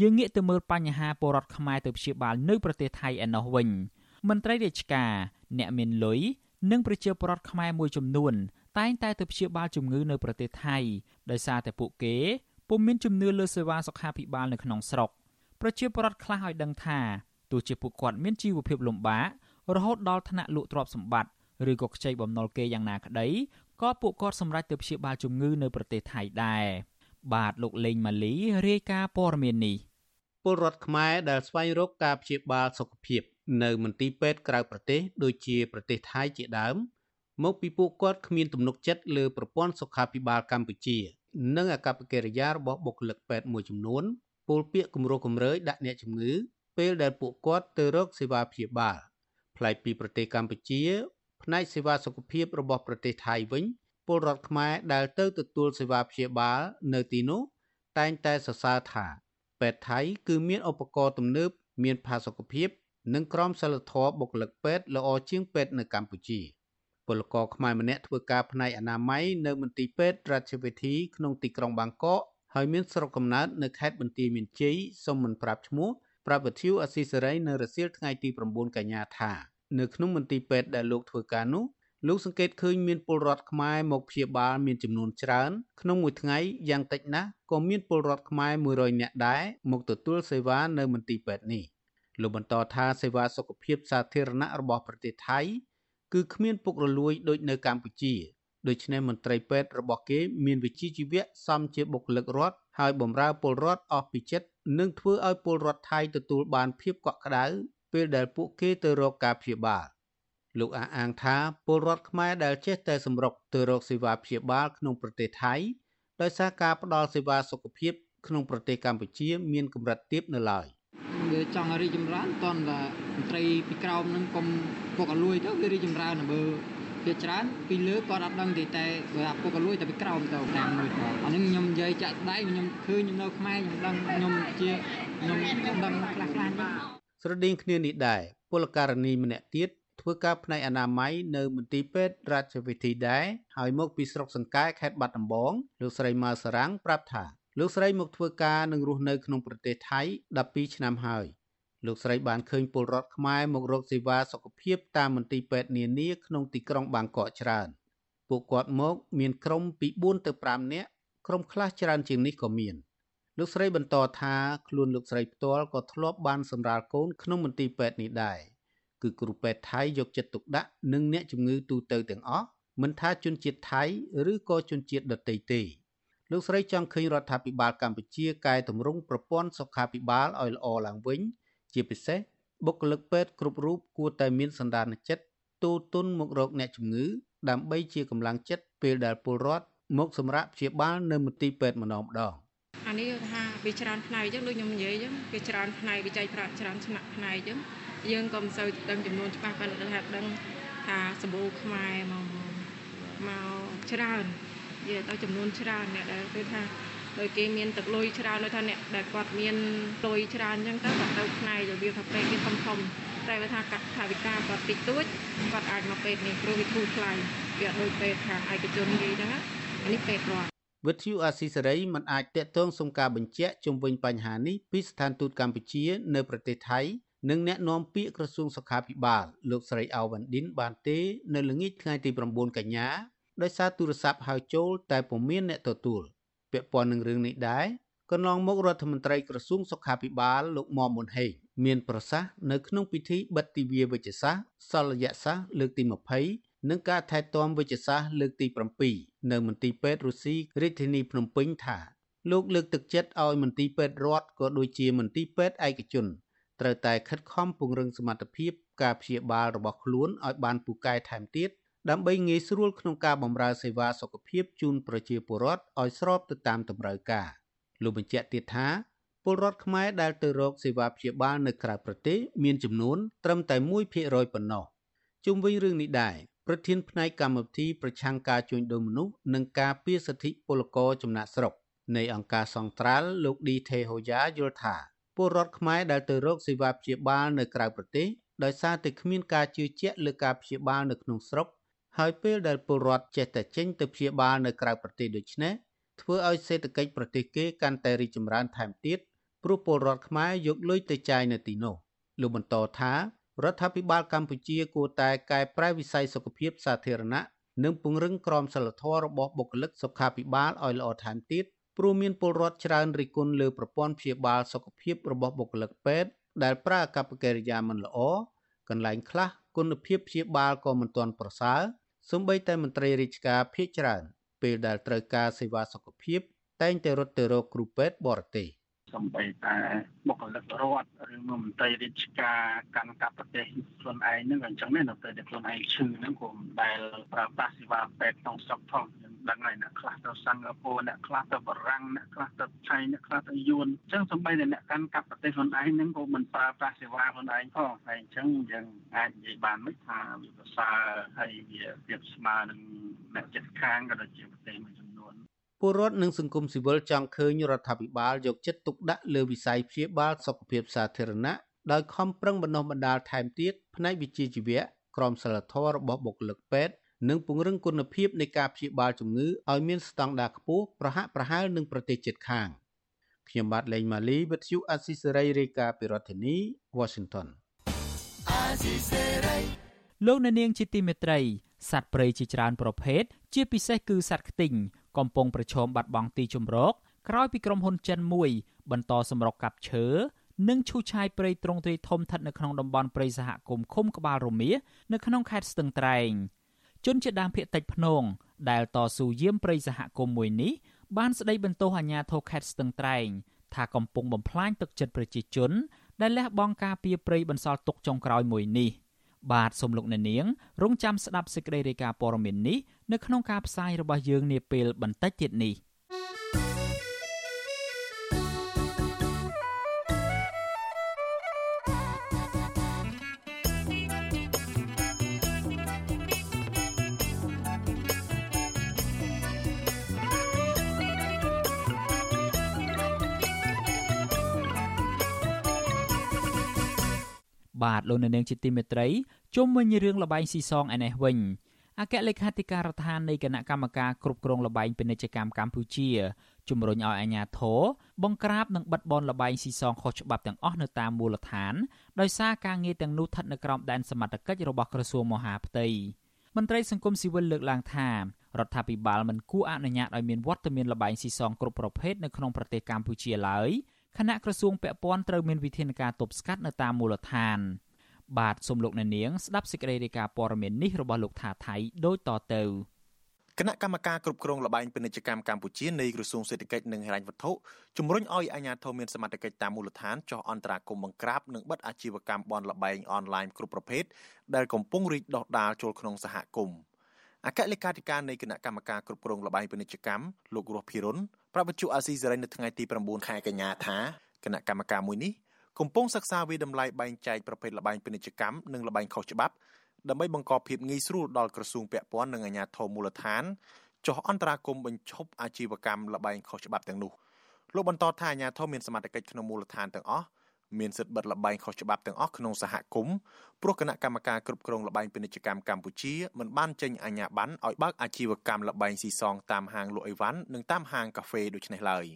យើងងាកទៅមើលបញ្ហាពលរដ្ឋខ្មែរទៅព្យាបាលនៅប្រទេសថៃឯណោះវិញមន្ត្រីរាជការអ្នកមានលុយនិងប្រជាពលរដ្ឋខ្មែរមួយចំនួន តែងតែទៅព្យាបាលជំងឺនៅប្រទេសថៃដោយសារតែពួកគេពុំមានជំនឿលើសេវាសុខាភិបាលនៅក្នុងស្រុកប្រជាពលរដ្ឋខ្លះឲ្យដឹងថាទោះជាពួកគាត់មានជីវភាពលំបាករហូតដល់ថ្នាក់លក់ទ្រព្យសម្បត្តិឬក៏ខ្ចីបំណុលគេយ៉ាងណាក្តីក៏ពួកគាត់សម្រេចទៅព្យាបាលជំងឺនៅប្រទេសថៃដែរ បាទលោកលេងម៉ាលីរាយការណ៍ព័ត៌មាននេះពលរដ្ឋខ្មែរដែលស្វែងរកការព្យាបាលសុខភាព នៅមន្ទីរពេទ្យក្រៅប្រទេសដូចជាប្រទេសថៃជាដើម មកពីពួកគាត់គ្មានទំនុកចិត្តលើប្រព័ន្ធសុខាភិបាលកម្ពុជា និងអាកប្បកិរិយារបស់បុគ្គលិកពេទ្យមួយចំនួនពោលពាក្យគម្រោះគម្រើយដាក់អ្នកជំងឺពេលដែលពួកគាត់ទៅរកសេវាព្យាបាលផ្លែកពីប្រទេសកម្ពុជាផ្នែកសេវាសុខភាពរបស់ប្រទេសថៃវិញ ពលរដ្ឋខ្មែរដែលទៅទទួលសេវាព្យាបាលនៅទីនោះតែងតែសរសើរថាពេទ្យថៃគឺមានឧបករណ៍ទំនើបមានផាសុកភាព និងក្រមសីលធម៌បុគ្គលិកពេទ្យល្អជាងពេទ្យនៅកម្ពុជាពលករខ្មែរម្នាក់ធ្វើការផ្នែកអនាម័យនៅមន្ទីរពេទ្យរាជវិធីក្នុងទីក្រុងបាងកកហើយមានស្រុកកំណើតនៅខេត្តបន្ទាយមានជ័យសូមមិនប្រាប់ឈ្មោះប្រាប់វិទ្យុអស៊ីសេរីនៅរសៀលថ្ងៃទី9កញ្ញាថានៅក្នុងមន្ទីរពេទ្យដែលលោកធ្វើការនោះ លោកសង្កេតឃើញមានពលរដ្ឋខ្មែរមកព្យាបាលមានចំនួនច្រើន ក្នុងមួយថ្ងៃយ៉ាងតិចណាស់ក៏មានពលរដ្ឋខ្មែរ100នាក់ដែរមកទទួលសេវានៅមន្ទីរពេទ្យនេះលោកបន្តថាសេវាសុខភាពសាធារណៈរបស់ប្រទេសថៃ គឺគ្មានពុករលួយដូចនៅកម្ពុជាដូច្នេះមន្ត្រីពេទ្យរបស់គេមានវិជ្ជាជីវៈសមជាបុគ្គលិករដ្ឋហើយបម្រើពលរដ្ឋអស់ពីចិត្តនិងធ្វើឲ្យពលរដ្ឋថៃទទួលបានភាពកក់ក្ដៅពេលដែលពួកគេទៅរកការព្យាបាល លោកអះអាងថាពលរដ្ឋខ្មែរដែលចេះតែសម្រុកទៅរកសេវាព្យាបាលក្នុងប្រទេសថៃដោយសារការផ្ដល់សេវាសុខភាពក្នុងប្រទេសកម្ពុជា មានកម្រិតទាបនៅឡើយវាចង់រីកចម្រើនតន់តែមន្ត្រីពីក្រោមនឹងកុំពុកអលួយទៅវារីកចម្រើនបើវាច្រើនពីលើគាត់អត់ដឹងទេតែបើអាពុកលួយតែពីក្រោមទៅតាមមួយគាត់អានេះខ្ញុំនិយាយចាក់ដៃខ្ញុំឃើញខ្ញុំនៅខ្មែរខ្ញុំដឹងខ្ញុំជាខ្ញុំដឹងខ្លះខ្លះស្រដៀងគ្នានេះដែរពលករនីម្នាក់ទៀត ធ្វើការផ្នែកអនាម័យនៅមន្ទីរពេទ្យរាជវិធីដែរហើយមកពីស្រុកសង្កែខេត្តបាត់ដំបងលោកស្រីម៉ៅសារាំងប្រាប់ថាលោកស្រីមកធ្វើការនិងរស់នៅក្នុងប្រទេសថៃ12ឆ្នាំហើយលោកស្រីបានឃើញពលរដ្ឋខ្មែរមករកសេវាសុខភាពតាមមន្ទីរពេទ្យនានាក្នុងទីក្រុងបាងកកច្រើនពួកគាត់មកមានក្រុមពី4ទៅ5នាក់ក្រុមខ្លះច្រើនជាងនេះក៏មានលោកស្រីបន្តថាខ្លួនលោកស្រីផ្ទាល់ក៏ធ្លាប់បានសម្រាលកូនក្នុងមន្ទីរពេទ្យនេះដែរ គឺគ្រូពេទ្យថៃយកចិត្តទុកដាក់នឹងអ្នកជំងឺទូទៅទាំងអស់មិនថាជនជាតិថៃឬក៏ជនជាតិដទៃទេលោកស្រីចង់ឃើញរដ្ឋាភិបាលកម្ពុជាកែតម្រង់ប្រព័ន្ធសុខាភិបាលឲ្យល្អឡើងវិញ ជាពិសេសបុគ្គលិកពេទ្យគ្រប់រូបគួរតែមានសន្តានចិត្តទូទុនមករកអ្នកជំងឺដើម្បីជាកម្លាំងចិត្តពេលដែលពលរដ្ឋមកសម្រាប់ព្យាបាលនៅមន្ទីរពេទ្យម្ដងម្ដងអានេះថាវាច្រើនផ្នែកអញ្ចឹងដូចខ្ញុំនិយាយអញ្ចឹងវាច្រើនផ្នែកវិច័យប្រាក់ច្រើនឆ្នាក់ផ្នែកអញ្ចឹង យើងក៏មិនសូវដឹងចំនួនច្បាស់ប៉ុន្តែថាដឹងថាសម្បូរខ្មែរមកមកច្រើននិយាយទៅចំនួនច្រើនអ្នកដែលគឺថាដោយគេមានទឹកលុយច្រើនដោយថាអ្នកដែលគាត់មានលុយច្រើនអញ្ចឹងទៅគាត់ទៅផ្នែករបៀបថាពេទ្យគេធំធំតែវាថាកាត់ថាវិការគាត់តិចតួចគាត់អាចមកពេទ្យនេះព្រោះវាធូរថ្លៃវាអត់ដូចពេទ្យខាងឯកជននិយាយហ្នឹងនេះពេទ្យរដ្ឋវិទ្យុអាស៊ីសេរីមិនអាចតាក់ទងសុំការបញ្ជាក់ជុំវិញបញ្ហានេះពីស្ថានទូតកម្ពុជា នៅប្រទេសថៃ និងអ្នកនាំពាក្យក្រសួងសុខាភិបាលលោកស្រីអាវ៉ាន់ឌិនបានទេ នៅល្ងាចថ្ងៃទី9កញ្ញាដោយសារទូរស័ព្ទហៅចូល តែពុំមានអ្នកទទួលពាក់ព័ន្ធនឹងរឿងនេះដែរកន្លងមករដ្ឋមន្ត្រីក្រសួងសុខាភិបាលលោកមុំមុនហេងមានប្រសាសន៍នៅក្នុងពិធីបិទទិវាវិជ្ជសាស្ត្រសលយសាស្ត្រលើកទី20និងការថែទាំវិជ្ជសាស្ត្រលើកទី7នៅមន្ទីរពេទ្យរុស្ស៊ីរាជធានីភ្នំពេញថាលោកលើកទឹកចិត្តឲ្យមន្ទីរពេទ្យរដ្ឋក៏ដូចជាមន្ទីរពេទ្យឯកជន ត្រូវតែខិតខំពង្រឹងសមត្ថភាពការព្យាបាលរបស់ខ្លួនឲ្យបានពូកែថែមទៀតដើម្បីងាយស្រួលក្នុងការបម្រើសេវាសុខភាពជូនប្រជាពលរដ្ឋឲ្យស្របទៅតាមតម្រូវការលោកបញ្ជាក់ទៀតថាពលរដ្ឋខ្មែរដែលទៅរកសេវាព្យាបាលនៅក្រៅប្រទេសមានចំនួនត្រឹមតែ1%ប៉ុណ្ណោះជុំវិញរឿងនេះដែរប្រធានផ្នែកកម្មវិធីប្រឆាំងការជួញដូរមនុស្សនិងការពារសិទ្ធិពលករចំណាក់ស្រុកនៃអង្គការសង្ត្រាល់លោកឌីថេហូយ៉ាយល់ថា ពលរដ្ឋខ្មែរដែលទៅរកសេវាព្យាបាលនៅក្រៅប្រទេសដោយសារតែគ្មានការជឿជាក់លើការព្យាបាលនៅក្នុងស្រុក ហើយពេលដែលពលរដ្ឋចេះតែចេញទៅព្យាបាលនៅក្រៅប្រទេសដូច្នេះធ្វើឲ្យសេដ្ឋកិច្ចប្រទេសគេកាន់តែរីកចម្រើនថែមទៀតព្រោះពលរដ្ឋខ្មែរយកលុយទៅចាយនៅទីនោះលោកបន្តថារដ្ឋាភិបាលកម្ពុជាគួរតែកែប្រែវិស័យសុខភាពសាធារណៈនិងពង្រឹងក្រមសីលធម៌របស់បុគ្គលិកសុខាភិបាលឲ្យល្អថែមទៀត ព្រោះមានពលរដ្ឋច្រើនរិះគន់លើប្រព័ន្ធព្យាបាលសុខភាពរបស់បុគ្គលិកពេទ្យដែលប្រើអាកប្បកិរិយាមិនល្អកន្លែងខ្លះគុណភាពព្យាបាលក៏មិនទាន់ប្រសើរសូម្បីតែមន្ត្រីរាជការភ ieck ច្រើនពេលដែលត្រូវការសេវាសុខភាពតែងតែរត់ទៅរកគ្រូពេទ្យបរទេស។ សំបីតែបុគ្គលិករដ្ឋឬមន្ត្រីរាជការកាន់កាប់ប្រទេសខ្លួនឯងហ្នឹងអញ្ចឹងណានៅពេលដែលខ្លួនឯងឈឺហ្នឹងក៏មិនដែលប្រើប្រាស់សេវាពេទ្យក្នុងស្រុកផងខ្ញុំដឹងហើយអ្នកខ្លះទៅសិង្ហបុរីអ្នកខ្លះទៅបារាំងអ្នកខ្លះទៅថៃអ្នកខ្លះទៅយួនអញ្ចឹងសំបីតែអ្នកកាន់កាប់ប្រទេសខ្លួនឯងហ្នឹងក៏មិនប្រើប្រាស់សេវាខ្លួនឯងផងហើយអញ្ចឹងយើងអាចនិយាយបានមិនថាវាប្រសើរហើយវាប្រៀបស្មើនឹងអ្នកចិត្តខាងក៏ដូចជាប្រទេសមួយចំនួន ពលរដ្ឋនិងសង្គមស៊ីវិលចង់ឃើញរដ្ឋាភិបាលយកចិត្តទុកដាក់លើវិស័យព្យាបាលសុខភាពសាធារណៈដោយខំប្រឹងបណ្ដុះបណ្ដាលថែមទៀតផ្នែកវិជ្ជាជីវៈក្រមសីលធម៌របស់បុគ្គលិកពេទ្យនិងពង្រឹងគុណភាពនៃការព្យាបាលជំងឺឲ្យមានស្តង់ដារខ្ពស់ប្រហាក់ប្រហែលនឹងប្រទេសជិតខាងខ្ញុំបាទលេងម៉ាលីវិទ្យុអស៊ីសេរីរាយការណ៍ពីរដ្ឋធានី Washington លោកអ្នកនាងជាទីមេត្រីសត្វព្រៃជាច្រើនប្រភេទជាពិសេសគឺសត្វខ្ទីង កំពុងប្រឈមបាត់បង់ទីជម្រកក្រោយពីក្រុមហ៊ុនចិនមួយ បន្តសម្រុកកាប់ឈើនិងឈូសឆាយព្រៃទ្រង់ទ្រាយធំស្ថិតនៅក្នុងតំបន់ព្រៃសហគមន៍ឃុំក្បាលរមៀនៅក្នុងខេត្តស្ទឹងត្រែងជនជាដើមភាគតិចភ្នងដែលតស៊ូយាមព្រៃសហគមន៍មួយនេះបានស្ដីបន្ទោសអាជ្ញាធរខេត្តស្ទឹងត្រែងថាកំពុងបំផ្លាញទឹកចិត្តប្រជាជន ដែលលះបង់ការពារព្រៃបន្សល់ទុកចុងក្រោយមួយនេះ។ បាទសូមលោកអ្នកនាងរងចាំស្ដាប់សេចក្តីរាយការណ៍ព័ត៌មាននេះនៅក្នុងការផ្សាយរបស់យើងនាពេលបន្តិចទៀតនេះ។ បាទលោកនៅនាងជាទីមេត្រីជុំវិញរឿងលបែងស៊ីសងឯនេះវិញអគ្គលេខាធិការដ្ឋាននៃគណៈកម្មការគ្រប់គ្រងលបែងពាណិជ្ជកម្មកម្ពុជាជំរុញឲ្យអាជ្ញាធរបង្ក្រាបនិងបិទបនលបែងស៊ីសងខុសច្បាប់ទាំងអស់នៅតាមមូលដ្ឋានដោយសារការងារទាំងនោះស្ថិតនៅក្រោមដែនសមត្ថកិច្ចរបស់ក្រសួងមហាផ្ទៃមន្ត្រីសង្គមស៊ីវិលលើកឡើងថារដ្ឋាភិបាលមិនគួរអនុញ្ញាតឲ្យមានវត្តមានលបែងស៊ីសងគ្រប់ប្រភេទនៅក្នុងប្រទេសកម្ពុជាឡើយ គណៈក្រសួងពាក់ព័ន្ធត្រូវមានវិធានការទប់ស្កាត់នៅតាមមូលដ្ឋាន បាទសូមលោកអ្នកនាងស្ដាប់សេចក្តីរាយការណ៍ព័ត៌មាននេះរបស់លោកថាថៃដូចតទៅគណៈកម្មការគ្រប់គ្រងលបែងពាណិជ្ជកម្មកម្ពុជានៃក្រសួងសេដ្ឋកិច្ចនិងហិរញ្ញវត្ថុជំរុញឲ្យអាជ្ញាធរមានសមត្ថកិច្ចតាមមូលដ្ឋានចោះអន្តរាគមន៍បង្ក្រាបនិងបិទអាជីវកម្មបនលបែងអនឡាញគ្រប់ប្រភេទដែលកំពុងរីកដុះដាលចូលក្នុងសហគមន៍អគ្គលេខាធិការនៃគណៈកម្មការគ្រប់គ្រងលបែងពាណិជ្ជកម្មលោករស់ភិរុន ប្រាប់វិទ្យុអាស៊ីសេរីនៅថ្ងៃទី9ខែកញ្ញាថាគណៈកម្មការមួយនេះកំពុងសិក្សាវិតម្លៃបែងចែកប្រភេទលបែងពាណិជ្ជកម្មនិងលបែងខុសច្បាប់ដើម្បីបង្កភាពងាយស្រួលដល់ក្រសួងពាក់ព័ន្ធនិងអាជ្ញាធរមូលដ្ឋានចុះអន្តរាគមន៍បញ្ឈប់អាជីវកម្មលបែងខុសច្បាប់ទាំងនោះលោកបន្តថាអាជ្ញាធរមានសមត្ថកិច្ចក្នុងមូលដ្ឋានទាំងអស់ មានសិទ្ធិបិទលបែងខុសច្បាប់ទាំងអស់ក្នុងសហគមន៍ព្រោះគណៈកម្មការគ្រប់គ្រងលបែងពាណិជ្ជកម្មកម្ពុជាមិនបានចេញអាជ្ញាប័ណ្ណឲ្យបើកអាជីវកម្មលបែងស៊ីសងតាមហាងលក់អីវ៉ាន់និងតាមហាងកាហ្វេដូចនេះឡើយ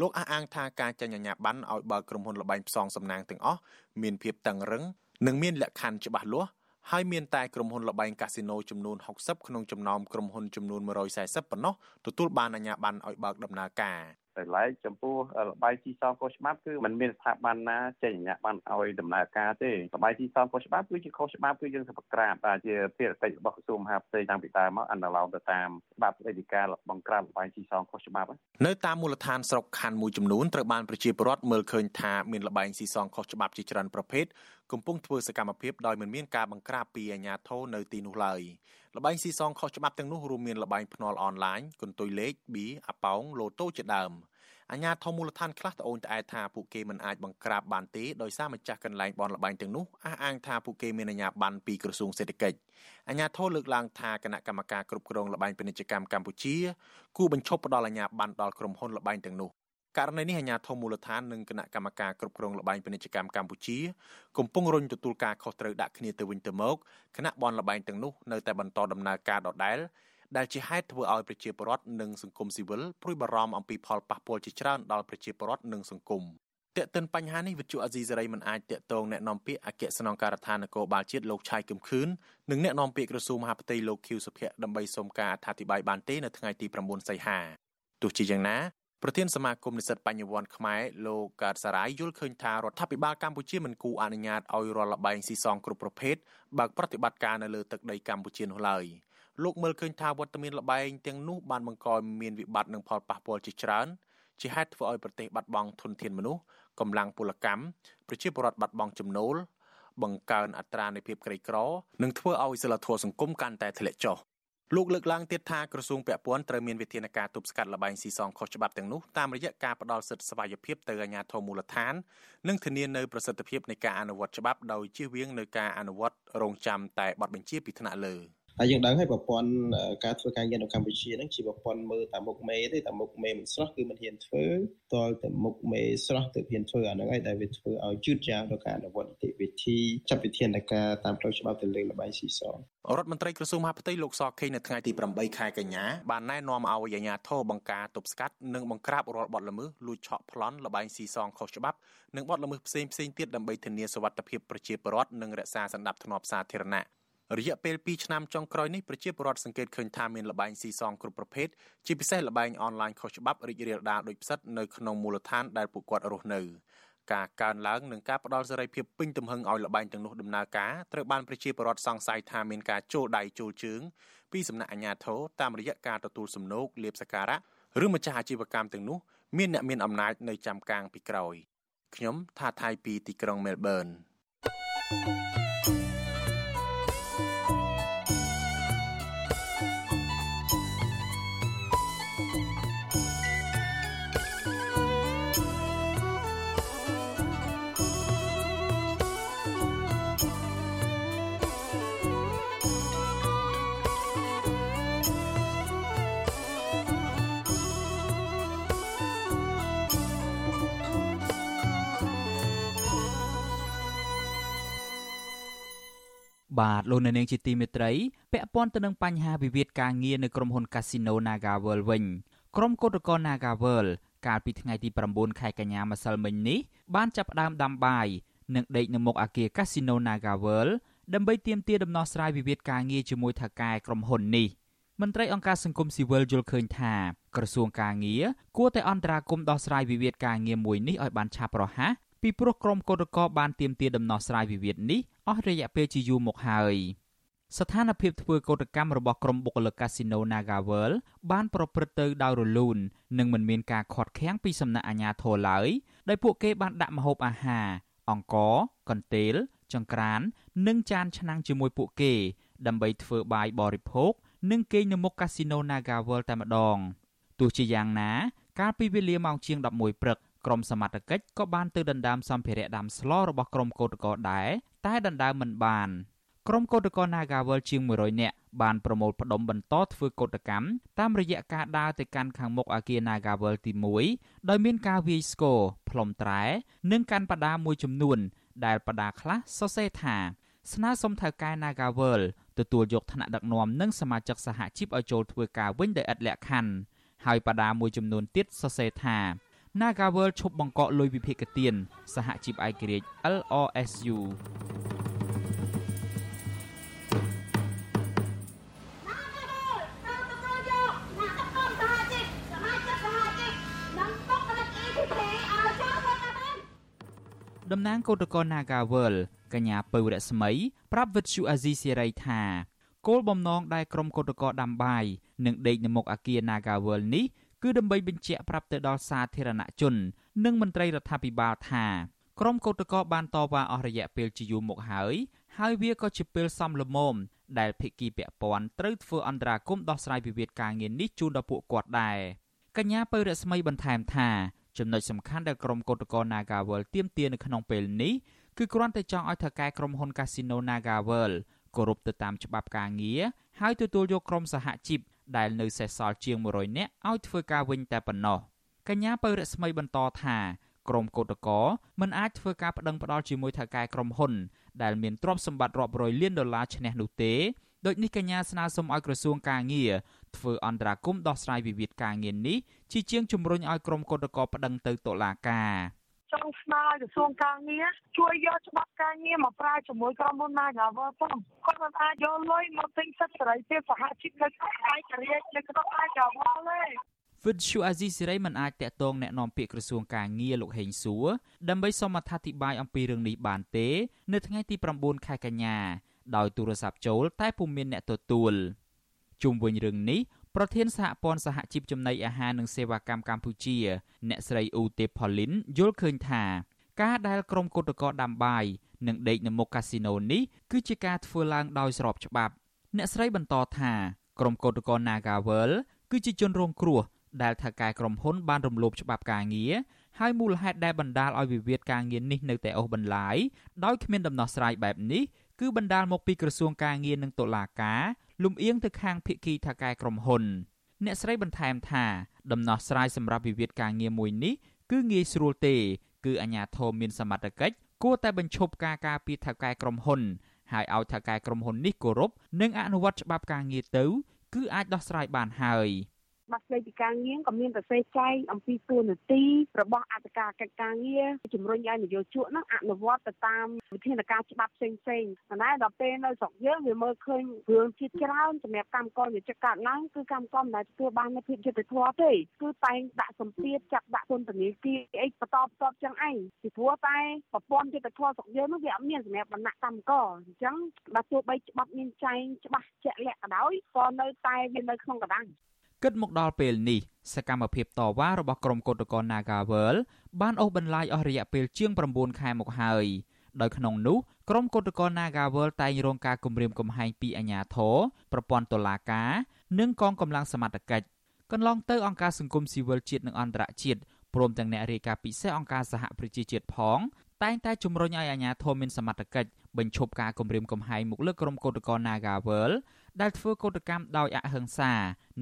លោកអះអាងថាការចេញអាជ្ញាប័ណ្ណឲ្យបើកក្រុមហ៊ុនលបែងផ្សងសំណាងទាំងអស់មានភាពតឹងរឹងនិងមានលក្ខខណ្ឌច្បាស់លាស់ហើយមានតែក្រុមហ៊ុនលបែងកាស៊ីណូចំនួន60ក្នុងចំណោមក្រុមហ៊ុនចំនួន140ប៉ុណ្ណោះទទួលបានអាជ្ញាប័ណ្ណឲ្យបើកដំណើរការ តែឡែកចំពោះលបាយទីសងខុសច្បាប់គឺมันមានស្ថាប័នណាចេញអាជ្ញាប័ណ្ណឲ្យដំណើរការទេលបាយទីសងខុសច្បាប់គឺជាខុសច្បាប់គឺយើងសម្បក្រាបតែជាភារកិច្ចរបស់ក្រសួងមហាផ្ទៃតាំងពីដើមមកអនុលោមទៅតាមច្បាប់អធិការបង្ក្រាបលបាយទីសងខុសច្បាប់នៅតាមមូលដ្ឋានស្រុកខណ្ឌមួយចំនួនត្រូវបានប្រជាពលរដ្ឋមើលឃើញថាមានលបែងស៊ីសងខុសច្បាប់ជាច្រើនប្រភេទកំពុងធ្វើសកម្មភាពដោយមិនមានការបង្ក្រាបពីអាជ្ញាធរនៅទីនោះឡើយលបែងស៊ីសងខុសច្បាប់ទាំងនោះរួមមានលបែងភ្នាល់អនឡាញកន្ទុយលេខប៊ីអាប៉ោងលូតូជាដើមអាជ្ញាធរមូលដ្ឋានខ្លះត្អូញត្អែថាពួកគេមិនអាចបង្ក្រាបបានទេដោយសារម្ចាស់កន្លែងបនលបែងទាំងនោះអះអាងថាពួកគេមានអាជ្ញាប័ណ្ណពីក្រសួងសេដ្ឋកិច្ចអាជ្ញាធរលើកឡើងថាគណៈកម្មការគ្រប់គ្រងលបែងពាណិជ្ជកម្មកម្ពុជាគូបញ្ឈប់ផ្ដល់អាជ្ញាប័ណ្ណដល់ក្រុមហ៊ុនលបែងទាំងនោះ ករណីនេះអាជ្ញាធរមូលដ្ឋាននិងគណៈកម្មការគ្រប់គ្រងលបែងពាណិជ្ជកម្មកម្ពុជាកំពុងរុញទទួលការខុសត្រូវដាក់គ្នាទៅវិញទៅមកគណៈបនលបែងទាំងនោះនៅតែបន្តដំណើរការដដែលដែលជាហេតុធ្វើឲ្យប្រជាពលរដ្ឋនិងសង្គមស៊ីវិលព្រួយបារម្ភអំពីផលប៉ះពាល់ជាច្រើនដល់ប្រជាពលរដ្ឋនិងសង្គមតេតិនបញ្ហានេះវិទ្យុអាស៊ីសេរីមិនអាចតកតងแนะនាំពាក្យអគ្គស្នងការដ្ឋាននគរបាលជាតិលោកឆៃកឹមខឿននិងแนะនាំពាក្យក្រសួងមហាផ្ទៃលោកខៀវសុភ័ក្រដើម្បីសុំការអធិប្បាយបានទេនៅថ្ងៃទី9សីហាទោះជាយ៉ាងណា ប្រធានសមាគមនិស្សិតបញ្ញវន្តខ្មែរលោកកើតសារាយយល់ឃើញថារដ្ឋាភិបាលកម្ពុជាមិនគូអនុញ្ញាតឲ្យរាល់លបែងស៊ីសងគ្រប់ប្រភេទបើកប្រតិបត្តិការនៅលើទឹកដីកម្ពុជានោះឡើយលោកមើលឃើញថាវត្តមានលបែងទាំងនោះបានបង្កឲ្យមានវិបត្តិនិងផលប៉ះពាល់ជាច្រើនជាហេតុធ្វើឲ្យប្រទេសបាត់បង់ធនធានមនុស្សកម្លាំងពលកម្មប្រជាពលរដ្ឋបាត់បង់ចំណូលបង្កើនអត្រានៃភាពក្រីក្រ និងធ្វើឲ្យសិលធម៌សង្គមកាន់តែធ្លាក់ចុះ លោកលើកឡើងទៀតថាក្រសួងពាក់ព័ន្ធត្រូវមានវិធានការទប់ស្កាត់លបែងស៊ីសងខុសច្បាប់ទាំងនោះតាមរយៈការផ្ដល់សិទ្ធិស្វ័យភាពទៅអាជ្ញាធរមូលដ្ឋាន និងធានានៅប្រសិទ្ធភាពនៃការអនុវត្តច្បាប់ដោយជៀសវាងនៅការអនុវត្តរងចាំតែបទបញ្ជាពីថ្នាក់លើ។ ហើយយើងដឹងហើយប្រព័ន្ធការធ្វើការងារនៅកម្ពុជាហ្នឹងជាប្រព័ន្ធមើលតាមមុខមេទេតាមមុខមេមិនស្រស់គឺមិនហ៊ានធ្វើតលតែមុខមេស្រស់ទៅហ៊ានធ្វើអាហ្នឹងហើយដែលវាធ្វើឲ្យជឿនយ៉ាងដល់ការអនុវត្តនីតិវិធីចាត់វិធានការតាមផ្លូវច្បាប់ទៅលើលបែងស៊ីសងរដ្ឋមន្ត្រីក្រសួងមហាផ្ទៃលោកសខេងនៅថ្ងៃទី8ខែកញ្ញាបានណែនាំឲ្យអាជ្ញាធរបង្ការទប់ស្កាត់និងបង្ក្រាបរាល់បទល្មើសលួចឆក់ប្លន់លបែងស៊ីសងខុសច្បាប់និងបទល្មើសផ្សេងផ្សេងទៀតដើម្បីធានាសុវត្ថិភាពប្រជាពលរដ្ឋនិងរក្សាសន្តិភាពសាធារណៈ រយៈពេល2ឆ្នាំចុងក្រោយនេះប្រជាពលរដ្ឋសង្កេតឃើញថាមានលបែងស៊ីសងគ្រប់ប្រភេទជាពិសេសលបែងអនឡាញខុសច្បាប់រីករាលដាលដូចផ្សិតនៅក្នុងមូលដ្ឋានដែលពួកគាត់រស់នៅការកើនឡើងនិងការផ្ដល់សេរីភាពពេញទំហឹងឲ្យលបែងទាំងនោះដំណើរការត្រូវបានប្រជាពលរដ្ឋសង្ស័យថាមានការចូលដៃចូលជើងពីសំណាក់អាជ្ញាធរតាមរយៈការទទួលសំណូកលៀបសការៈឬម្ចាស់អាជីវកម្មទាំងនោះមានអ្នកមានអំណាចនៅចាំកាងពីក្រោយខ្ញុំថាថៃពីទីក្រុងមែលប៊ន thank you បាទលោកនៅនាងជាទីមេត្រីពាក់ព័ន្ធទៅនឹងបញ្ហាវិវាទការងារនៅក្រុមហ៊ុន Casino NagaWorld វិញក្រុមកោតក្រ NagaWorld កាលពីថ្ងៃទី9ខែកញ្ញាម្សិលមិញនេះបានចាប់ផ្ដើមដាំបាយនិងដេកនៅមុខអគារ Casino NagaWorld ដើម្បីទាមទារដំណោះស្រាយវិវាទការងារជាមួយថៅកែក្រុមហ៊ុននេះមន្ត្រីអង្គការសង្គមស៊ីវិលយល់ឃើញថាក្រសួងការងារគួរតែអន្តរាគមន៍ដោះស្រាយវិវាទការងារមួយនេះឲ្យបានឆាប់រហ័ស ពីព្រោះក្រុមកោតក្របានទាមទារដំណោះស្រាយវិវាទនេះអស់រយៈពេលជាយូរមកហើយស្ថានភាពធ្វើកោតកម្មរបស់ក្រុមបុគ្គលិកកាស៊ីណូ NagaWorld បានប្រព្រឹត្តទៅដោយរលូននិងមិនមានការខាត់ខាំងពីសំណាក់អាជ្ញាធរឡើយដោយពួកគេបានដាក់ម្ហូបអាហារអង្ករកន្ទេលចង្ក្រាន និងចានឆ្នាំងជាមួយពួកគេ ដើម្បីធ្វើបាយបរិភោគនិងគេងនៅមុខកាស៊ីណូ NagaWorld តែម្ដងទោះជាយ៉ាងណា កាលពីវេលាម៉ោងជាង11ព្រឹក ក្រុមសមត្ថកិច្ចក៏បានទៅដណ្ដើមសម្ភារៈដាំស្លរបស់ក្រុមកោតក្រដែរតែដណ្ដើមមិនបានក្រុមកោតក្រ Nagawal ជាង100នាក់បានប្រមូលផ្ដុំបន្តធ្វើកោតកម្មតាមរយៈការដើរទៅកាន់ខាងមុខអគារ Nagawal ទី1ដោយមានការវាយស្គរផ្លុំត្រែ និងកាន់បដាមួយចំនួន ដែលបដាខ្លះសរសេរថាស្នើសុំថៅកែ Nagawal ទទួលយកឋានៈដឹកនាំនិងសមាជិកសហជីពឲ្យចូលធ្វើការវិញដោយឥតលក្ខខណ្ឌហើយបដាមួយចំនួនទៀតសរសេរថា Nagawal ឈប់បង្កក់លុយវិភាគទានសហជីពឯករាជ្យ LRSU តំណាងគឧតកោ Nagawal កញ្ញាពៅរស្មីប្រាប់វិទ្យុអាស៊ីសេរីថាគោលបំណងដែលក្រុមគឧតកោដាំបាយនិងដេកនៅមុខអគារ Nagawal នេះ គឺដើម្បីបញ្ជាក់ប្រាប់ទៅដល់សាធារណជន និងមន្ត្រីរដ្ឋាភិបាលថាក្រុមកោតក្របានតវ៉ាអស់រយៈពេលជាយូរមកហើយហើយវាក៏ជាពេលសំលមមដែលភិក្ខីពាក់ព័ន្ធត្រូវធ្វើអន្តរាគមន៍ដោះស្រាយវិវាទការងារនេះជូនដល់ពួកគាត់ដែរកញ្ញាពៅរស្មីបន្ថែមថាចំណុចសំខាន់ដែលក្រុមកោតក្រ Nagawal ទាមទារនៅក្នុងពេលនេះគឺគ្រាន់តែចង់ឲ្យថៅកែក្រុមហ៊ុន Casino Nagawal គោរពទៅតាមច្បាប់ការងារហើយទទួលយកក្រុមសហជីព ដែលនៅសេសសល់ជាង100នាក់ឲ្យធ្វើការវិញតែប៉ុណ្ណោះកញ្ញាពៅរស្មីបន្តថាក្រុមកោតក្រមិនអាចធ្វើការប្តឹងផ្តល់ជាមួយថៅកែក្រុមហ៊ុន ដែលមានទ្រព្យសម្បត្តិរាប់រយលានដុល្លារឈ្នះនោះទេដូចនេះកញ្ញាស្នើសុំឲ្យក្រសួងការងារធ្វើអន្តរាគមន៍ដោះស្រាយវិវាទការងារនេះជាជាងជំរុញឲ្យក្រុមកោតក្រប្តឹងទៅតុលាការ ចង់ស្នើឲ្យក្រសួងការងារជួយយកច្បាប់ការងារមកប្រើជាមួយក្រុមហ៊ុន Nagavel ផងគាត់មិនអាចយកលុយមកទិញសិទ្ធិសេរីភាពសហជីពនៅក្នុងឯករាជ្យនៅក្នុង Nagavel ទេវិទ្យុអាស៊ីសេរីមិនអាចតាក់ទងแนะនាំពាក្យក្រសួងការងារលោកហេងសួរដើម្បីសូមអត្ថាធិប្បាយអំពីរឿងនេះបានទេ នៅថ្ងៃទី9ខែកញ្ញាដោយទូរស័ព្ទចូល តែពុំមានអ្នកទទួលជុំវិញរឿងនេះ ប្រធានសហព័ន្ធសហជីពចំណីអាហារនិងសេវាកម្មកម្ពុជា អ្នកស្រីអ៊ូទេផលីនយល់ឃើញថា ការដែលក្រុមកោតក្រដាំបាយនិងដេកនៅមុខកាស៊ីណូនេះគឺជាការធ្វើឡើងដោយស្របច្បាប់ អ្នកស្រីបន្តថាក្រុមកោតក្រ Nagawal គឺជាជនរងគ្រោះដែលថៅកែក្រុមហ៊ុនបានរំលោភច្បាប់ការងារហើយមូលហេតុដែលបណ្ដាលឲ្យវិវាទការងារនេះនៅតែអូសបន្លាយដោយគ្មានដំណោះស្រាយបែបនេះគឺបណ្ដាលមកពីក្រសួងការងារនិងតុលាការ លំអៀងទៅខាងភាគីថៅកែក្រុមហ៊ុន អ្នកស្រីបន្ថែមថាដំណោះស្រាយសម្រាប់វិវាទការងារមួយនេះគឺងាយស្រួលទេ គឺអាជ្ញាធរមានសមត្ថកិច្ចគួរតែបញ្ឈប់ការការពារថៅកែក្រុមហ៊ុនហើយឲ្យថៅកែក្រុមហ៊ុននេះគោរពនិងអនុវត្តច្បាប់ការងារទៅ គឺអាចដោះស្រាយបានហើយ។ ច្បាប់ស្តីពីការងារក៏មានប្រសេចែងអំពីទួលនីតិរបស់អធិការកិច្ចការងារជំរុញឲ្យនយោជកនោះអនុវត្តទៅតាមវិធានការច្បាប់ផ្សេងផ្សេងប៉ុន្តែដល់ពេលនៅស្រុកយើងវាមើលឃើញរឿងជាតិច្រើនសម្រាប់កម្មករនិយោជិតកើតឡើងគឺកម្មករមិនដែលទទួលបាននូវភាពយុត្តិធម៌ទេគឺតែងដាក់សម្ពាធចាប់ដាក់ពន្ធនាគារអីបន្តបន្តចឹងឯងពីព្រោះតែប្រព័ន្ធយុត្តិធម៌ស្រុកយើងនោះវាអត់មានសម្រាប់បណ្ណៈកម្មករអញ្ចឹងបើទោះបីច្បាប់មានចែងច្បាស់ជាក់លាក់ក៏ដោយក៏នៅតែវានៅក្នុងកណ្ដាល គិតមកដល់ពេលនេះសកម្មភាពតវ៉ារបស់ក្រុមកោតក្រ Nagawal បានអូសបន្លាយអស់រយៈពេលជាង9ខែមកហើយដោយក្នុងនោះក្រុមកោតក្រ Nagawal តែងរងការគំរាមកំហែងពីអាជ្ញាធរប្រព័ន្ធតុលាការនិងកងកម្លាំងសមត្ថកិច្ចកន្លងទៅអង្គការសង្គមស៊ីវិលជាតិនិងអន្តរជាតិព្រមទាំងអ្នករាយការណ៍ពិសេសអង្គការសហប្រជាជាតិផងតែងតែជំរុញឲ្យអាជ្ញាធរមានសមត្ថកិច្ចបញ្ឈប់ការគំរាមកំហែងមកលើក្រុមកោតក្រ Nagawal ដែលធ្វើកោតកម្មដោយអហិង្សា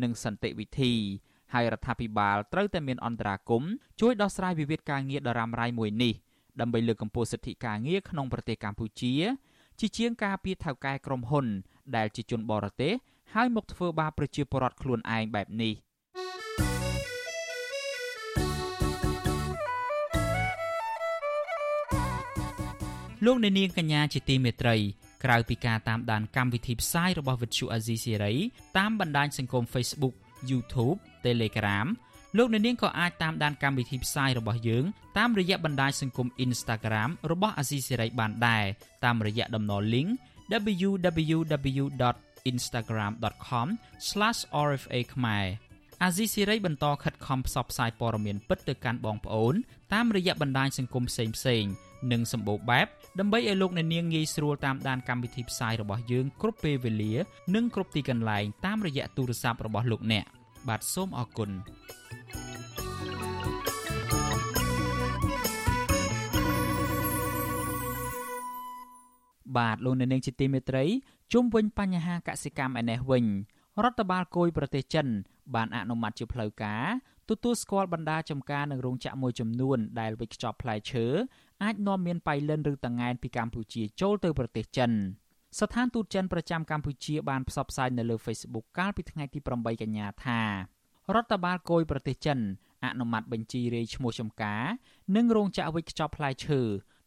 និងសន្តិវិធីហើយរដ្ឋាភិបាលត្រូវតែមានអន្តរាគមជួយដោះស្រាយវិវាទការងារដ៏រ៉ាំរ៉ៃមួយនេះដើម្បីលើកកម្ពស់សិទ្ធិការងារក្នុងប្រទេសកម្ពុជា ជាជាងការពីថៅកែក្រុមហ៊ុន ដែលជាជនបរទេសហើយមកធ្វើបាបប្រជាពលរដ្ឋខ្លួនឯងបែបនេះលោកអ្នកនាងកញ្ញាជាទីមេត្រី ក្រៅពីការតាមដានកម្មវិធីផ្សាយរបស់វិទ្យុអាស៊ីសេរីតាមបណ្ដាញសង្គម Facebook YouTube Telegram លោកអ្នកនាងក៏អាចតាមដានកម្មវិធីផ្សាយរបស់យើងតាមរយៈបណ្ដាញសង្គម Instagram របស់អាស៊ីសេរីបានដែរតាមរយៈតំណ link www.instagram.com/rfa ខ្មែរអាស៊ីសេរីបន្តខិតខំផ្សព្វផ្សាយព័ត៌មានពិតទៅកាន់បងប្អូនតាមរយៈបណ្ដាញសង្គមផ្សេងៗ និងសម្បូរបែបដើម្បីឲ្យលោកអ្នកនាងងាយស្រួលតាមដានកម្មវិធីផ្សាយរបស់យើងគ្រប់ពេលវេលា និងគ្រប់ទីកន្លែងតាមរយៈទូរស័ព្ទរបស់លោកអ្នកបាទសូមអរគុណបាទលោកអ្នកនាងជាទីមេត្រីជុំវិញបញ្ហាកសិកម្មឯនេះវិញរដ្ឋបាលគយប្រទេសចិន បានអនុម័តជាផ្លូវការទទួលស្គាល់បណ្ដាចំការនិងរោងចក្រមួយចំនួនដែលវិចខ្ចប់ផ្លែឈើ អាចនាំមានបៃលិនឬតង្ងែនពីកម្ពុជាចូលទៅប្រទេសចិនស្ថានទូតចិនប្រចាំកម្ពុជាបានផ្សព្វផ្សាយនៅលើ Facebook កាលពីថ្ងៃទី8កញ្ញាថារដ្ឋបាលគយប្រទេសចិនអនុម័តបញ្ជីរាយឈ្មោះចំការ និងរោងចក្រវិចខ្ចប់ផ្លែឈើ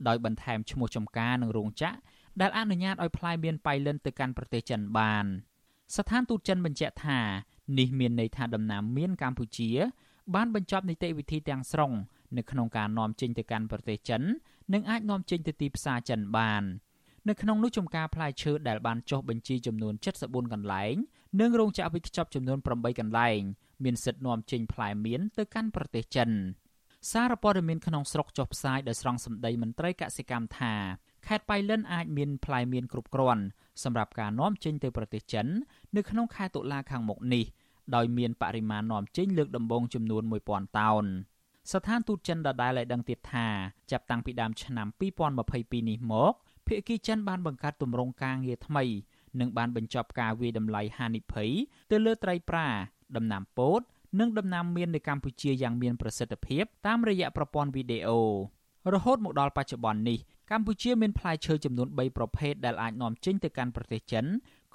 ដោយបន្ថែមឈ្មោះចំការនិងរោងចក្រដែលអនុញ្ញាតឲ្យផ្លែមានបៃលិនទៅកាន់ប្រទេសចិនបានស្ថានទូតចិនបញ្ជាក់ថានេះមានន័យថាដំណាំមានកម្ពុជា បានបញ្ចប់នីតិវិធីទាំងស្រុង នៅក្នុងការនាំចេញទៅកាន់ប្រទេសចិននិងអាចនាំចេញទៅទីផ្សារចិនបាននៅក្នុងនោះចំការផ្លែឈើដែលបានចុះបញ្ជីចំនួន74កន្លែងនិងរោងចក្រវិខ្ចប់ចំនួន8កន្លែងមានសិទ្ធិនាំចេញផ្លែមៀនទៅកាន់ប្រទេសចិនសារព័ត៌មានក្នុងស្រុកចុះផ្សាយដោយស្រង់សម្ដីមន្ត្រីកសិកម្មថាខេត្តបៃលិនអាចមានផ្លែមៀនគ្រប់គ្រាន់សម្រាប់ការនាំចេញទៅប្រទេសចិននៅក្នុងខែតុលាខាងមុខនេះដោយមានបរិមាណនាំចេញលើកដំបូងចំនួន1000តោន ស្ថានទូតចិនដដែលឲ្យដឹងទៀតថាចាប់តាំងពីដើមឆ្នាំ2022នេះមកភាគីចិនបានបង្កើតទម្រង់ការងារថ្មីនិងបានបញ្ចប់ការវាយតម្លៃហានិភ័យទៅលើត្រីប្រាដំណាំពោតនិងដំណាំមៀននៅកម្ពុជាយ៉ាងមានប្រសិទ្ធភាពតាមរយៈប្រព័ន្ធវីដេអូរហូតមកដល់បច្ចុប្បន្ននេះកម្ពុជាមានផ្លែឈើចំនួន3ប្រភេទដែលអាចនាំចេញទៅកាន់ប្រទេសចិន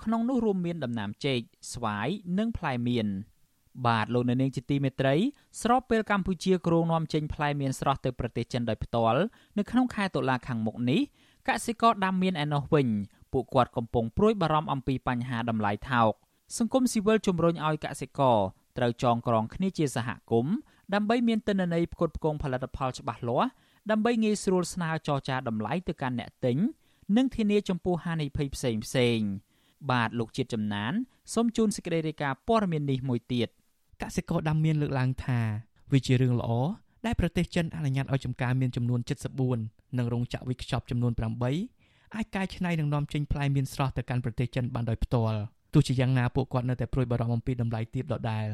ក្នុងនោះរួមមានដំណាំចេកស្វាយនិងផ្លែមៀន បាទលោកនៅនាងជាទីមេត្រី ស្របពេលកម្ពុជាគ្រោងនាំចេញផ្លែមៀនស្រស់ទៅប្រទេសចិនដោយផ្ទាល់នៅក្នុងខែតុលាខាងមុខនេះកសិករដាំមៀនឯណោះវិញពួកគាត់កំពុងព្រួយបារម្ភអំពីបញ្ហាតម្លៃថោកសង្គមស៊ីវិលជំរុញឲ្យកសិករត្រូវចងក្រងគ្នាជាសហគមន៍ដើម្បីមានទិន្នន័យផ្គត់ផ្គង់ផលិតផលច្បាស់លាស់ដើម្បីងាយស្រួលស្នើចរចាតម្លៃទៅកាន់អ្នកទិញនិងធានាចំពោះហានិភ័យផ្សេងផ្សេងបាទលោកជាតិចំណានសូមជូនសេចក្តីរាយការណ៍ព័ត៌មាននេះមួយទៀត កសិករដាំមៀនលើកឡើងថាវាជារឿងល្អដែលប្រទេសចិនអនុញ្ញាតឲ្យចំការមានចំនួន74និងរោងចក្រវិខ្ចប់ចំនួន8អាចកែច្នៃនិងនាំចេញផ្លែមៀនស្រស់ទៅកាន់ប្រទេសចិនបានដោយផ្ទាល់ទោះជាយ៉ាងណាពួកគាត់នៅតែព្រួយបារម្ភអំពីតម្លៃទាបដដែល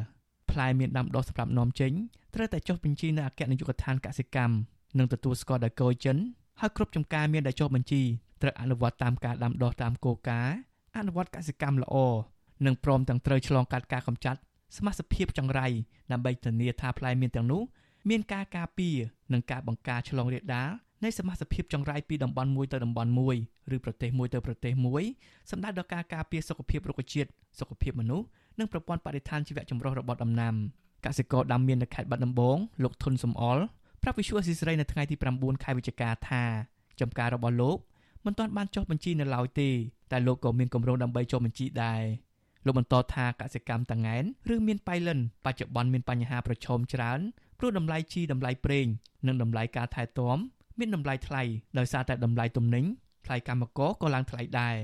ផ្លែមៀនដាំដុះសម្រាប់នាំចេញត្រូវតែចុះបញ្ជីនៅអគ្គនាយកដ្ឋានកសិកម្មនិងទទួលស្គាល់ដោយគយចិនហើយគ្រប់ចំការមានដែលចុះបញ្ជីត្រូវអនុវត្តតាមការដាំដុះតាមគោលការណ៍អនុវត្តកសិកម្មល្អនិងព្រមទាំងត្រូវឆ្លងកាត់ការកម្ចាត់ សមាសភាពចង្រៃដើម្បីធានាថាផ្លែមៀនទាំងនោះមានការការពារនិងការបង្ការឆ្លងរាលដាលនៃសមាសភាពចង្រៃពីតំបន់មួយទៅតំបន់មួយឬប្រទេសមួយទៅប្រទេសមួយសម្ដៅដល់ការការពារសុខភាពរុក្ខជាតិសុខភាពមនុស្សនិងប្រព័ន្ធបរិស្ថានជីវៈចម្រុះរបស់ដំណាំកសិករដាំមៀននៅខេត្តបាត់ដំបងលោកធុនសំអល់ប្រាប់វិសុអស៊ីសេរីនៅថ្ងៃទី9ខែវិច្ឆិកាថាចំការរបស់លោកមិនទាន់បានចុះបញ្ជីនៅឡើយទេតែលោកក៏មានគម្រោងដើម្បីចុះបញ្ជីដែរ លោកបន្តថាកសិកម្មតងែនឬមានប៉ៃលិនបច្ចុប្បន្នមានបញ្ហាប្រឈមច្រើនព្រោះតម្លៃជីតម្លៃប្រេងនិងតម្លៃការថែទាំមានតម្លៃថ្លៃដោយសារតែតម្លៃទំនិញថ្លៃកម្មករក៏ឡើងថ្លៃដែរ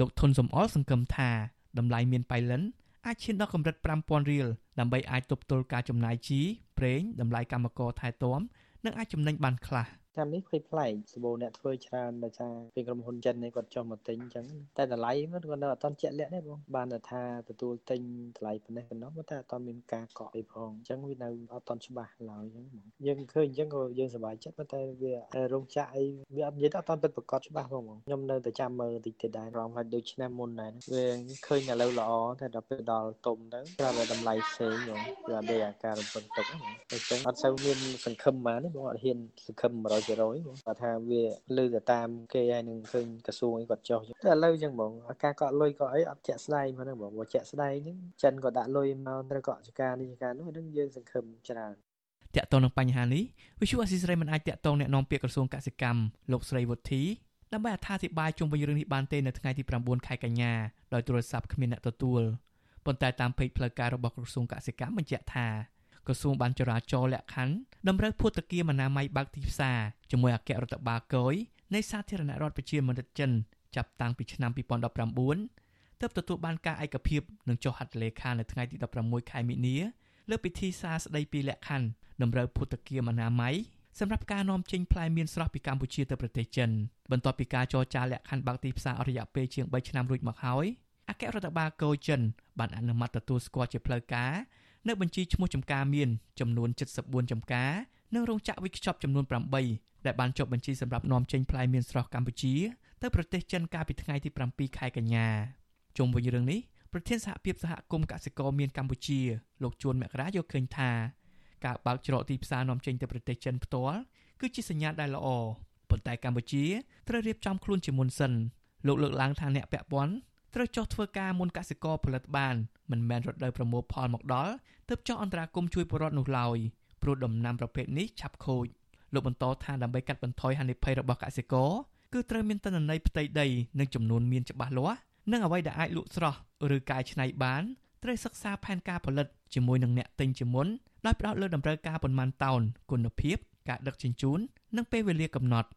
លោកធុនសំអល់សង្ឃឹមថាតម្លៃមានប៉ៃលិនអាចឈានដល់កម្រិត5000រៀលដើម្បីអាចទប់ទល់ការចំណាយជីប្រេងតម្លៃកម្មករថែទាំនិងអាចចំណេញបានខ្លះ តាមនេះឃើញប្លែកសបូអ្នកធ្វើច្រើនដោយសារពេលក្រុមហ៊ុនចិននេះគាត់ចុះមកទិញអញ្ចឹងតែតម្លៃគាត់នៅអត់ទាន់ជាក់លាក់ទេបងបានតែថាទទួលទិញតម្លៃប៉ុណ្ណេះប៉ុណ្ណោះតែអត់ទាន់មានការកក់អីផងអញ្ចឹងវានៅអត់ទាន់ច្បាស់ឡើយអញ្ចឹងបងយើងឃើញអញ្ចឹងក៏យើងសប្បាយចិត្តប៉ុន្តែវារោងចក្រអីវាអត់និយាយទៅអត់ទាន់ពិតប្រកបច្បាស់ផងបងខ្ញុំនៅតែចាំមើលតិចទៀតដែររំខាច់ដូចឆ្នាំមុនដែរវាឃើញឥឡូវល្អតែដល់ពេលដល់តុំទៅប្រាប់តែតម្លៃផ្សេងបងវាអត់ដូចអាការរំពឹងទុកហ្នឹងអញ្ចឹងអត់សូវមានសង្ឃឹមបានទេបងអត់ហ៊ានសង្ឃឹម100% បងគាត់ថាវាលើទៅតាមគេហើយនឹងឃើញក្រសួងអីគាត់ចុះតែឥឡូវចឹងបងការកក់លុយក៏អីអត់ជាក់ស្ដែងហ្នឹងបងបើជាក់ស្ដែងហ្នឹងចិនក៏ដាក់លុយមកត្រូវកក់ចការនេះចការនោះហ្នឹងយើងសង្ឃឹមច្រើនតកតងនឹងបញ្ហានេះវិសុអស៊ីស្រីមិនអាចតកតងแนะនាំពាក្យក្រសួងកសិកម្មលោកស្រីវុធីដើម្បីអត្ថាធិប្បាយជុំវិញរឿងនេះបានទេនៅថ្ងៃទី9ខែកញ្ញាដោយទូរស័ព្ទគ្មានអ្នកទទួលប៉ុន្តែតាមពេកផ្លូវការរបស់ក្រសួងកសិកម្មបញ្ជាក់ថា ក្រសួងបានចរាចរលក្ខខណ្ឌតម្រូវភូតគាមអនាម័យបើកទីផ្សារជាមួយអគ្គរដ្ឋបាលគយនៃសាធារណរដ្ឋប្រជាមានិតចិនចាប់តាំងពីឆ្នាំ2019ទើបទទួលបានការឯកភាពនិងចុះហត្ថលេខានៅថ្ងៃទី16ខែមីនាលើពិធីសារស្តីពីលក្ខខណ្ឌតម្រូវភូតគាមអនាម័យសម្រាប់ការនាំចេញផ្លែមៀនស្រស់ពីកម្ពុជាទៅប្រទេសចិនបន្ទាប់ពីការចរចាលក្ខខណ្ឌបើកទីផ្សារអរិយៈពេលជាង3ឆ្នាំរួចមកហើយអគ្គរដ្ឋបាលកូចិនបានអនុម័តទទួលស្គាល់ជាផ្លូវការ នៅបញ្ជីឈ្មោះចំការមានចំនួន74ចំការនិងរោងចក្រវិខ្ចប់ចំនួន8ដែលបានចុះបញ្ជីសម្រាប់នាំចេញផ្លែមៀនស្រស់កម្ពុជាទៅប្រទេសចិនកាលពីថ្ងៃទី7ខែកញ្ញាជុំវិញរឿងនេះប្រធានសហភាពសហគមន៍កសិករមានកម្ពុជាលោកជួនមករាយកឃើញថាការបើកច្រកទីផ្សារនាំចេញទៅប្រទេសចិនផ្ទាល់គឺជាសញ្ញាដែលល្អប៉ុន្តែកម្ពុជាត្រូវរៀបចំខ្លួនជាមុនសិនលោកលើកឡើងថាអ្នកពាក់ព័ន្ធ ត្រូវចុះធ្វើការមុនកសិករផលិតបានមិនមែនរដូវប្រមូលផលមកដល់ទើបចុះអន្តរាគមជួយពលរដ្ឋនោះឡើយព្រោះដំណាំប្រភេទនេះឆាប់ខូចលោកបន្តថាដើម្បីកាត់បន្ថយហានិភ័យរបស់កសិករគឺត្រូវមានតនន័យផ្ទៃដីនិងចំនួនមានច្បាស់លាស់និងអ្វីដែលអាចលក់ស្រស់ឬកែច្នៃបានត្រូវសិក្សាផែនការផលិតជាមួយនឹងអ្នកទិញជាមុនដោយផ្ដោតលើតម្រូវការប៉ុន្មានតោនគុណភាព ការដឹកជញ្ជូន និងពេលវេលាកំណត់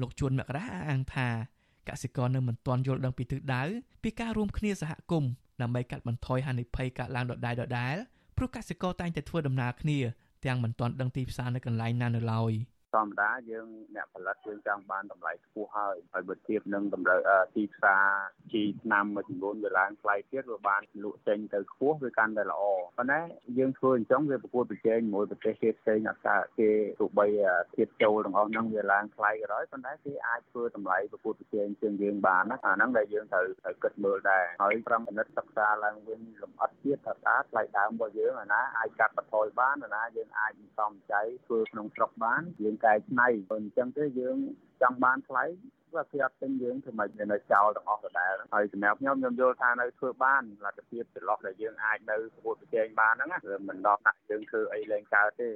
លោកជួនមករាអះអាងថា កសិករនៅមិនទាន់យល់ដឹងពីទិសដៅពីការរួមគ្នាសហគមន៍ដើម្បីកាត់បន្ថយហានិភ័យកើតឡើងដដែលដដែលព្រោះកសិករតែងតែធ្វើដំណើរគ្នាទាំងមិនទាន់ដឹងទីផ្សារនៅកន្លែងណានៅឡើយ ធម្មតាយើងអ្នកផលិតយើងចង់បានតម្លៃខ្ពស់ហើយហើយបើធៀបនឹងតម្រូវទីផ្សារជីឆ្នាំមួយចំនួនវាឡើងថ្លៃទៀតវាបានលក់ចេញទៅខ្ពស់វាកាន់តែល្អប៉ុន្តែយើងធ្វើអញ្ចឹងវាប្រកួតប្រជែងជាមួយប្រទេសគេផ្សេងអត់កើតគេទោះបីធៀបចូលទាំងអស់ហ្នឹងវាឡើងថ្លៃក៏ដោយប៉ុន្តែគេអាចធ្វើតម្លៃប្រកួតប្រជែងជាងយើងបានណាអាហ្នឹងដែលយើងត្រូវត្រូវគិតមើលដែរហើយប្រំពិនិត្យសិក្សាឡើងវិញលម្អិតទៀតថាតើថ្លៃដើមរបស់យើងអាណាអាចកាត់បន្ថយបានអាណាយើងអាចសំចៃធ្វើក្នុងស្រុកបានយើងកែច្នៃអញ្ចឹងទេយើងចង់បានថ្លៃបើគេអត់ទិញយើងធ្វើម៉េចនៅចោលទាំងអស់ដដែលហើយសម្រាប់ខ្ញុំខ្ញុំយល់ថានៅធ្វើបានលទ្ធភាពចន្លោះដែលយើងអាចនៅប្រកួតប្រជែងបានហ្នឹងគឺមិនដល់ណាយើងធ្វើអីលែងកើតទេ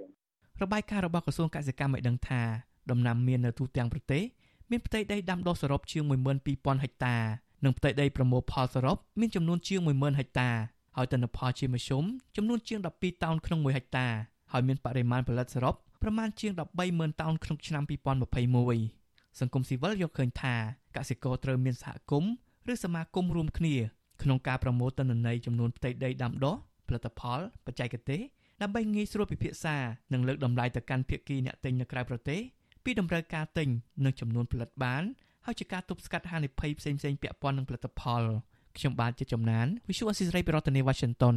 របាយការណ៍របស់ក្រសួងកសិកម្មឲ្យដឹងថាដំណាំមាននៅទូទាំងប្រទេសមានផ្ទៃដីដាំដុះសរុបជាង12000ហិកតានិងផ្ទៃដីប្រមូលផលសរុបមានចំនួនជាង10000ហិកតាហើយទិន្នផលជាមធ្យមចំនួនជាង12តោនក្នុង1ហិកតាហើយមានបរិមាណផលិតសរុប ប្រមាណជាង130,000តោនក្នុងឆ្នាំ2021សង្គមស៊ីវិលយកឃើញថាកសិករត្រូវមានសហគមន៍ឬសមាគមរួមគ្នាក្នុងការប្រមូលទិន្នន័យចំនួនផ្ទៃដីដាំដុះផលិតផលបច្ចេកទេសដើម្បីងាយស្រួលពិភាក្សានិងលើកតម្លៃទៅកាន់ភាគីអ្នកទិញនៅក្រៅប្រទេសពីតម្រូវការទិញនិងចំនួនផលិតបានហើយជាការទប់ស្កាត់ហានិភ័យផ្សេងៗពាក់ព័ន្ធនឹងផលិតផលខ្ញុំបាទជាចំណាន Visual Assisray ពីរដ្ឋធានី Washington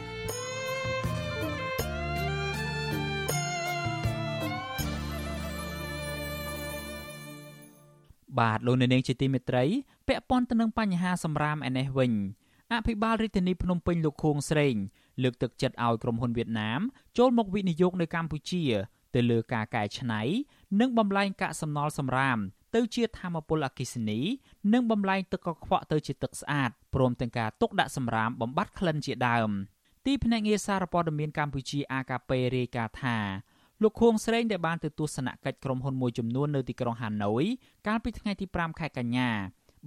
បាទលោកអ្នកនាងជាទីមេត្រីពាក់ព័ន្ធទៅនឹងបញ្ហាសម្រាមឯនេះវិញអភិបាលរាជធានីភ្នំពេញលោកខួងស្រេងលើកទឹកចិត្តឲ្យក្រុមហ៊ុនវៀតណាមចូលមកវិនិយោគនៅកម្ពុជា ទៅលើការកែច្នៃ និងបំលែងកាកសំណល់សម្រាមទៅជាធម្មពលអគិសនី និងបំលែងទឹកកខ្វក់ទៅជាទឹកស្អាតព្រមទាំងការទុកដាក់សម្រាមបំបត្តិក្លិនជាដើមទីភ្នាក់ងារសារព័ត៌មានកម្ពុជា AKP រាយការណ៍ថា លោកខួងស្រេងដែលបានទៅទស្សនកិច្ចក្រុមហ៊ុនមួយចំនួននៅទីក្រុងហាណូយកាលពីថ្ងៃទី5ខែកញ្ញា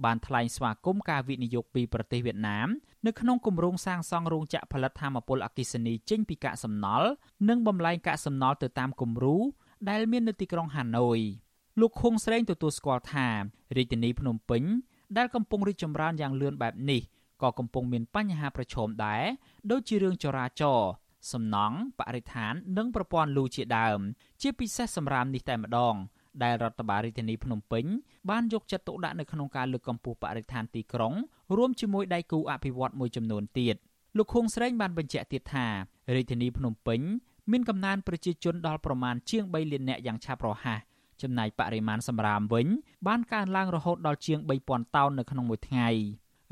បានថ្លែងស្វាគមន៍ការវិនិយោគពីប្រទេសវៀតណាមនៅក្នុងគម្រោងសាងសង់រោងចក្រផលិតថាមពលអគ្គិសនីចេញពីកាកសំណល់និងបំលែងកាកសំណល់ទៅតាមគំរូដែលមាននៅទីក្រុងហាណូយលោកខុងស្រេងទទួលស្គាល់ថារាជធានីភ្នំពេញដែលកំពុងរីកចម្រើនយ៉ាងលឿនបែបនេះក៏កំពុងមានបញ្ហាប្រឈមដែរដូចជារឿងចរាចរណ៍ សំណង់បរិស្ថាន និងប្រព័ន្ធលូជាដើម ជាពិសេសសម្រាប់នេះតែម្ដង ដែលរដ្ឋបាលរាជធានីភ្នំពេញបានយកចិត្តទុកដាក់នៅក្នុងការលើកកម្ពស់បរិស្ថានទីក្រុងរួមជាមួយដៃគូអភិវឌ្ឍន៍មួយចំនួនទៀតលោកខុងស្រេងបានបញ្ជាក់ទៀតថារាជធានីភ្នំពេញមានកំណើនប្រជាជនដល់ប្រមាណជាង3លាននាក់យ៉ាងឆាប់រហ័សចំណែកបរិមាណសម្រាមវិញបានកើនឡើងរហូតដល់ជាង3000តោននៅក្នុងមួយថ្ងៃ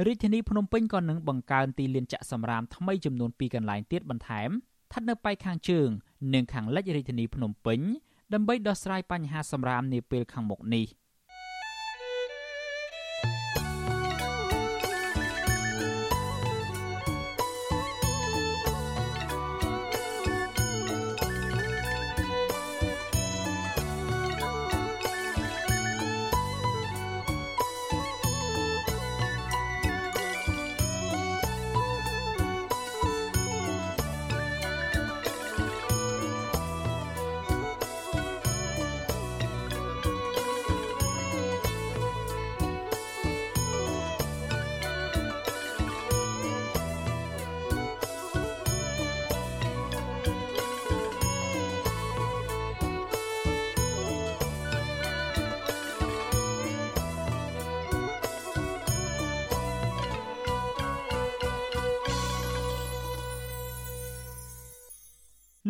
រាជធានីភ្នំពេញក៏នឹងបង្កើនទីលានចាក់សម្រាមថ្មីចំនួន2កន្លែងទៀតបន្ថែមស្ថិតនៅប៉ែកខាងជើង និងខាងលិចរាជធានីភ្នំពេញដើម្បីដោះស្រាយបញ្ហាសម្រាមនាពេលខាងមុខនេះ។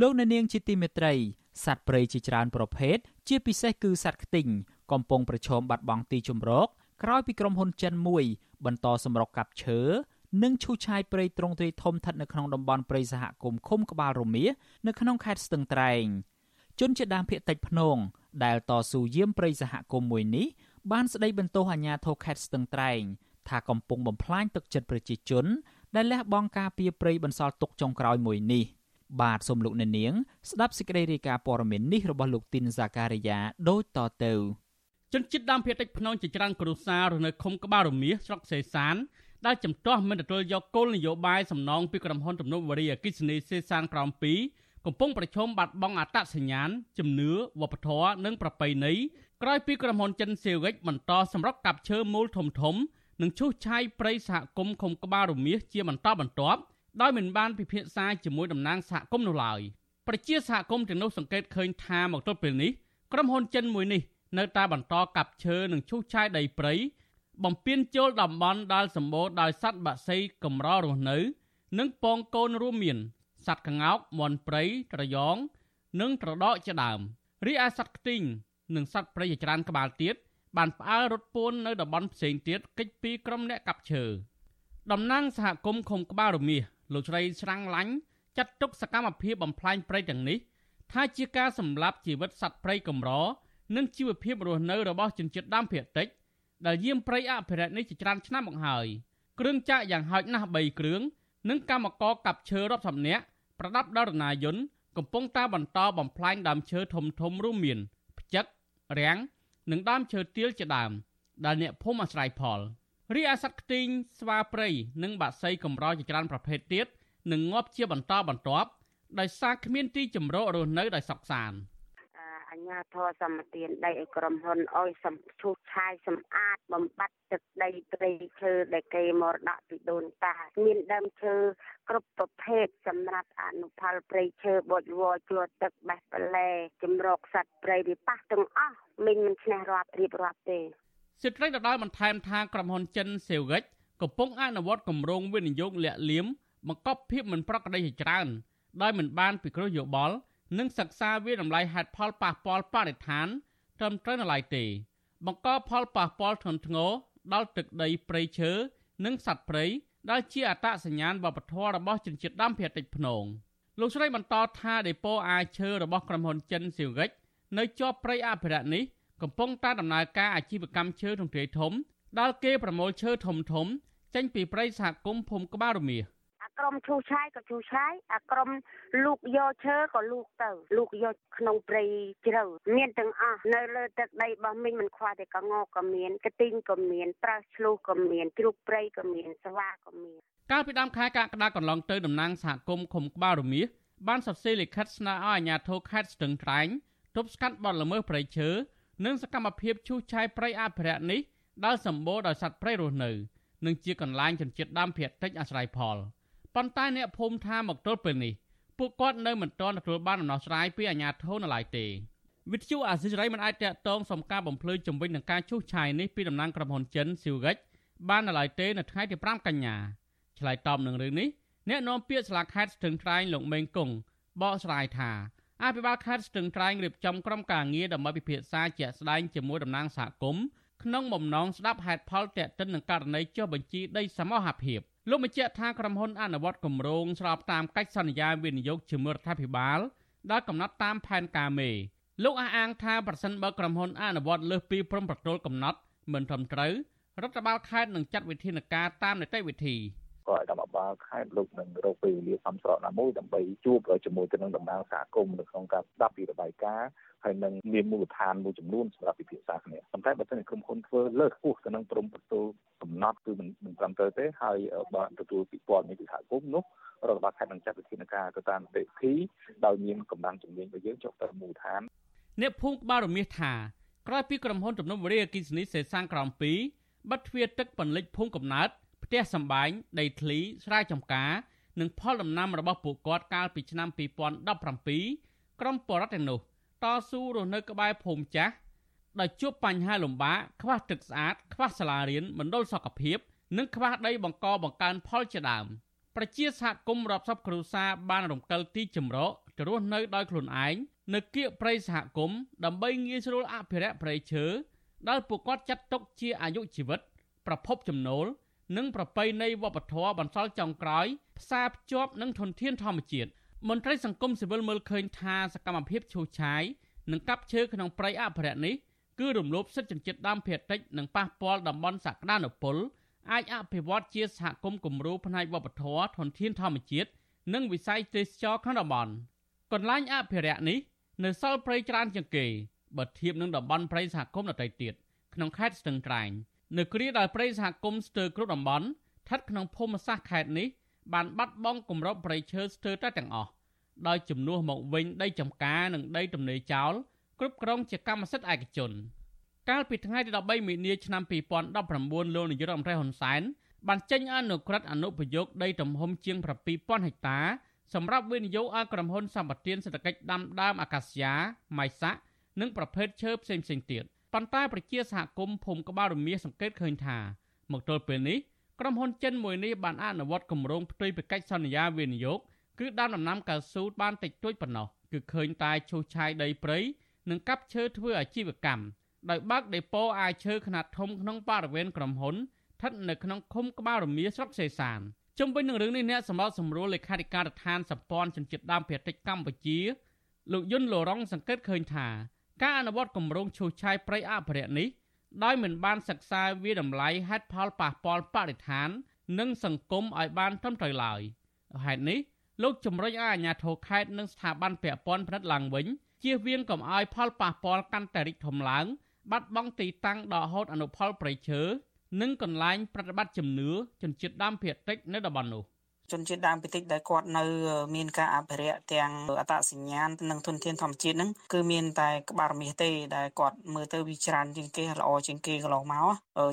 លោកអ្នកនាងជាទីមេត្រីសត្វព្រៃជាច្រើនប្រភេទជាពិសេសគឺសត្វខ្ទីងកំពុងប្រឈមបាត់បង់ទីជម្រកក្រោយពីក្រុមហ៊ុនចិនមួយ បន្តសម្រុកកាប់ឈើនិងឈូសឆាយព្រៃទ្រង់ទ្រាយធំស្ថិតនៅក្នុងតំបន់ព្រៃសហគមន៍ឃុំក្បាលរមៀនៅក្នុងខេត្តស្ទឹងត្រែងជនជាដើមភាគតិចភ្នងដែលតស៊ូយាមព្រៃសហគមន៍មួយនេះបានស្ដីបន្ទោសអាជ្ញាធរខេត្តស្ទឹងត្រែងថាកំពុងបំផ្លាញទឹកចិត្តប្រជាជន ដែលលះបង់ការពារព្រៃបន្សល់ទុកចុងក្រោយមួយនេះ បាទសូមលោកអ្នកនាងស្ដាប់សេចក្តីរាយការណ៍ព័ត៌មាននេះរបស់លោកទីនសាការីយ៉ាដូចតទៅជនជាតិដើមភាគតិចភ្នងជាច្រើនគ្រួសារនៅឃុំក្បាលរមៀសស្រុកសេសានដែលចំទាស់មិនទទួលយកគោលនយោបាយសំណងពីក្រុមហ៊ុនទំនប់វារីអគិសនីសេសានក្រោម2កំពុងប្រឈមបាត់បង់អត្តសញ្ញាណជំនឿវប្បធម៌និងប្រពៃណីក្រោយពីក្រុមហ៊ុនចិនសៀវិចបន្តសម្រុកកាប់ឈើមូលធំធំនិងឈូសឆាយព្រៃសហគមន៍ឃុំក្បាលរមៀសជាបន្តបន្ទាប់ ដោយមិនបានពិភាក្សាជាមួយតំណាងសហគមន៍នោះឡើយប្រជាសហគមន៍ទាំងនោះសង្កេតឃើញថាមកទល់ពេលនេះក្រុមហ៊ុនចិនមួយនេះនៅតែបន្តកាប់ឈើនិងឈូសឆាយដីព្រៃបំពេញចូលតំបន់ដែលសម្បូរដោយសត្វបក្សីកម្ររស់នៅ និងពងកូនរួមមានសត្វក្ងោកមាន់ព្រៃត្រយង និងត្រដកជាដើមរីឯសត្វខ្ទីងនិងសត្វព្រៃជាច្រើនក្បាលទៀតបានផ្អើលរត់ពួននៅតំបន់ផ្សេងទៀតកិច្ចពីក្រុមអ្នកកាប់ឈើតំណាងសហគមន៍ឃុំក្បាលរមៀស លោកស្រីស្រាំងឡាញ់ចាត់ទុកសកម្មភាពបំផ្លាញព្រៃទាំងនេះថាជាការសម្លាប់ជីវិតសត្វព្រៃកម្រនិងជីវភាពរស់នៅរបស់ជនជាតិដើមភាគតិចដែលយាមព្រៃអភិរក្សនេះជាច្រើនឆ្នាំមកហើយគ្រឿងចាក់យ៉ាងហោចណាស់3គ្រឿងនិងកម្មករកាប់ឈើរាប់សិបនាក់ប្រដាប់ដល់រណាយន្តកំពុងតែបន្តបំផ្លាញដើមឈើធំធំរួមមានផ្ចឹករាំងនិងដើមឈើទាលជាដើមដែលអ្នកភូមិអាស្រ័យផល រីឯសត្វខ្ទីងស្វាព្រៃនិងបាក់សីកម្រជាច្រើនប្រភេទទៀតនឹងងាប់ជាបន្តបន្ទាប់ដោយសារគ្មានទីជម្រករស់នៅដោយសុខសាន្តអញ្ញាធរសម្បទានដីឲ្យក្រុមហ៊ុនអុយសំឈូសឆាយសម្អាតបំបត្តិទឹកដីព្រៃឈើដែលគេមរតកពីដូនតាមានដើមឈើគ្រប់ប្រភេទសម្រាប់អនុផលព្រៃឈើបត់វជួទឹកបេះបលែជំរកសត្វព្រៃវិប៉ះទាំងអស់មិញមិនឈ្នះរាប់រៀបរាប់ទេ សិទ្ធិដដែលបន្ថែមថាក្រុមហ៊ុនចិនសេវិចកំពុងអនុវត្តគម្រោងវិនិយោគលាក់លៀមបង្កប់ភាពមិនប្រក្រតីជាច្រើនដោយមិនបានពិគ្រោះយោបល់និងសិក្សាវាតម្លៃហេតុផលប៉ះពាល់បរិស្ថានត្រឹមត្រូវនៅឡើយទេ បង្កផលប៉ះពាល់ធ្ងន់ធ្ងរដល់ទឹកដីព្រៃឈើនិងសត្វព្រៃដែលជាអត្តសញ្ញាណវប្បធម៌របស់ជនជាតិដើមភាគតិចភ្នងលោកស្រីបន្តថាដេប៉ូអាឈើរបស់ក្រុមហ៊ុនចិនស៊ីវិចនៅជាប់ព្រៃអភិរក្សនេះ កំពុងតែដំណើរការអាជីវកម្មឈើទ្រង់ទ្រាយធំដែលគេប្រមូលឈើធំធំ ចេញពីព្រៃសហគមន៍ភូមិក្បាលរមៀសក្រុមឈូសឆាយក៏ឈូសឆាយអាក្រុមលូកយកឈើក៏លូកទៅលូកយកក្នុងព្រៃជ្រៅមានទាំងអស់នៅលើទឹកដីរបស់មីងមិនខ្វះតែកងក៏មានកទីងក៏មានប្រើឆ្លុះក៏មានជ្រូកព្រៃក៏មានស្វាក៏មានកាលពីដើមខែកក្កដាកន្លងទៅតំណាងសហគមន៍ឃុំក្បាលរមៀសបានសរសេរលិខិតស្នើឲ្យអាជ្ញាធរខេត្តស្ទឹងត្រែងទប់ស្កាត់បទល្មើសព្រៃឈើ និងសកម្មភាពឈូសឆាយព្រៃអភិរក្សនេះដែលសម្បូរដោយសត្វព្រៃរស់នៅនិងជាកន្លែងជនជាតិដើមភាគតិចអាស្រ័យផល។ប៉ុន្តែអ្នកភូមិថាមកទល់ពេលនេះពួកគាត់នៅមិនទាន់ទទួលបានដំណោះស្រាយពីអាជ្ញាធរនៅឡើយទេវិទ្យុអាស៊ីសេរីមិនអាចតាក់ទងសំការបំភ្លឺជំវិញនឹងការជួសឆាយនេះពីតំណាងក្រុមហ៊ុនចិនស៊ីវហ្គិចបាននៅឡើយទេនៅថ្ងៃទី5កញ្ញាឆ្លើយតបនឹងរឿងនេះអ្នកនាំពាក្យសាលាខេត្តស្ទឹងត្រែងលោកមេងគង់បកស្រាយថា អភិបាលខេត្តស្ទឹងត្រែងរៀបចំក្រុមការងារដើម្បីពិភាក្សាជាក់ស្ដែងជាមួយតំណាងសហគមន៍ក្នុងបំណងស្ដាប់ហេតុផលតេតិននឹងករណីចុះបញ្ជីដីសមរភាពលោកបញ្ជាក់ថាក្រុមហ៊ុនអនុវត្តគម្រោងស្របតាមកិច្ចសន្យាវិនិយោគជាមួយរដ្ឋាភិបាលដែលកំណត់តាមផែនការមេលោកអះអាងថាប្រសិនបើក្រុមហ៊ុនអនុវត្តលើសពីព្រំប្រទល់កំណត់មិនត្រឹមត្រូវរដ្ឋបាលខេត្តនឹងចាត់វិធានការតាមនីតិវិធី ក៏ឲ្យកម្មបាលខេត្តលោកនឹងរកពេលវេលាសំស្របណាមួយដើម្បីជួបជាមួយទៅនឹងតំណាងសហគមន៍នៅក្នុងការស្ដាប់ពីរបាយការណ៍ហើយនឹងមានមូលដ្ឋានមួយចំនួនសម្រាប់ពិភាក្សាគ្នាប៉ុន្តែបើសិនជាក្រុមហ៊ុនធ្វើលើសខ្ពស់ទៅនឹងព្រំប្រទល់កំណត់គឺមិនមិនត្រឹមត្រូវទេហើយបើទទួលពីព័ត៌មានពីសហគមន៍នោះរដ្ឋបាលខេត្តនឹងចាត់វិធានការទៅតាមនីតិវិធីដោយមានកម្លាំងជំនាញរបស់យើងចុះទៅមូលដ្ឋានអ្នកភូមិក្បាលរមៀសថាក្រោយពីក្រុមហ៊ុនទំនប់វារីអគ្គិសនីសេសានក្រោម2បិទទ្វារទឹកពន្លិចភូមិកំណើតផ្ទះសម្បែងដីធ្លីស្រែចម្ការនិងផលដំណាំរបស់ពួកគាត់កាលពីឆ្នាំ2017ក្រុមបរដ្ឋទាំងនោះតស៊ូរស់នៅក្បែរភូមិចាស់ដោយជួបបញ្ហាលំបាកខ្វះទឹកស្អាតខ្វះសាលារៀនមណ្ឌលសុខភាព និងខ្វះដីបង្កបង្កើនផលជាដើមប្រជាសហគមន៍រាប់សិបគ្រួសារបានរំកិលទីជម្រកទៅរស់នៅដោយខ្លួនឯងនៅគៀកព្រៃសហគមន៍ដើម្បីងាយស្រួលអភិរក្សព្រៃឈើដែលពួកគាត់ចាត់ទុកជាអាយុជីវិត ប្រភពចំណូល និងប្រពៃណីវប្បធម៌បន្សល់ចុងក្រោយផ្សារភ្ជាប់នឹងធនធានធម្មជាតិមន្ត្រីសង្គមស៊ីវិលមើលឃើញថាសកម្មភាពឈូសឆាយនិងកាប់ឈើក្នុងព្រៃអភិរក្សនេះគឺរំលោភសិទ្ធិជនជាតិដើមភាគតិចនិងប៉ះពាល់តំបន់សក្តានុពលអាចអភិវឌ្ឍជាសហគមន៍គំរូផ្នែកវប្បធម៌ធនធានធម្មជាតិនិងវិស័យទេសចរក្នុងតំបន់កន្លែងអភិរក្សនេះនៅសល់ព្រៃច្រើនជាងគេបើធៀបនឹងតំបន់ព្រៃសហគមន៍ដទៃទៀតក្នុងខេត្តស្ទឹងត្រែង នៅគ្រាដែលព្រៃសហគមន៍ស្ទើរគ្រប់តំបន់ស្ថិតក្នុងភូមិសាស្ត្រខេត្តនេះបានបាត់បង់គម្របព្រៃឈើស្ទើរតែទាំងអស់ដោយជំនួសមកវិញដីចំការនិងដីទំនេរចោលគ្រប់គ្រងជាកម្មសិទ្ធិឯកជន កាលពីថ្ងៃទី13មីនាឆ្នាំ2019លោកនាយករដ្ឋមន្ត្រីហ៊ុនសែនបានចេញអនុក្រឹត្យអនុប្រយោគដីទំហំជាង7000ហិកតាសម្រាប់វិនិយោគឲ្យក្រុមហ៊ុនសម្បត្តិសេដ្ឋកិច្ចដាំដើមអាកាសយ៉ាម៉ៃសាក់និងប្រភេទឈើផ្សេងៗទៀត ប៉ុន្តែប្រជាសហគមន៍ភូមិក្បាលរមៀសង្កេតឃើញថាមកទល់ពេលនេះក្រុមហ៊ុនចិនមួយនេះបានអនុវត្តគម្រោងផ្ទុយពីកិច្ចសន្យាវិនិយោគគឺដាំដំណាំកៅស៊ូបានតិចតួចប៉ុណ្ណោះគឺឃើញតែឈូសឆាយដីព្រៃនិងកាប់ឈើធ្វើអាជីវកម្មដោយបើកដេប៉ូអាយឈើខ្នាតធំក្នុងបរិវេណក្រុមហ៊ុនស្ថិតនៅក្នុងឃុំក្បាលរមៀស្រុកសេសានជុំវិញនឹងរឿងនេះអ្នកសម្របសម្រួលលេខាធិការដ្ឋានសម្ព័ន្ធជនជាតិដើមភាគតិចកម្ពុជាលោកយុនលរងសង្កេតឃើញថា ការអនុវត្តគម្រោងឈូសឆាយព្រៃអភិរក្សនេះដោយមិនបានសិក្សាវាតម្លៃហេតុផលប៉ះពាល់បរិស្ថាន និងសង្គមឲ្យបានត្រឹមត្រូវឡើយហេតុនេះលោកជំរុញឲ្យអាជ្ញាធរខេត្តនិងស្ថាប័នពាក់ព័ន្ធផ្នែកឡើងវិញជៀសវាងកុំឲ្យផលប៉ះពាល់កាន់តែរីកធំឡើង បាត់បង់ទីតាំងដកហូតអនុផលព្រៃឈើនិងកន្លែងប្រតិបត្តិជំនឿជនជាតិដើមភាគតិចនៅតំបន់នោះ ជនជាតិដើមភាគតិចដែលគាត់នៅមានការអភិរក្សទាំងអត្តសញ្ញាណនិងធនធានធម្មជាតិហ្នឹងគឺមានតែក្បាលរមាសទេដែលគាត់មើលទៅវាច្រើនជាងគេល្អជាងគេកន្លងមក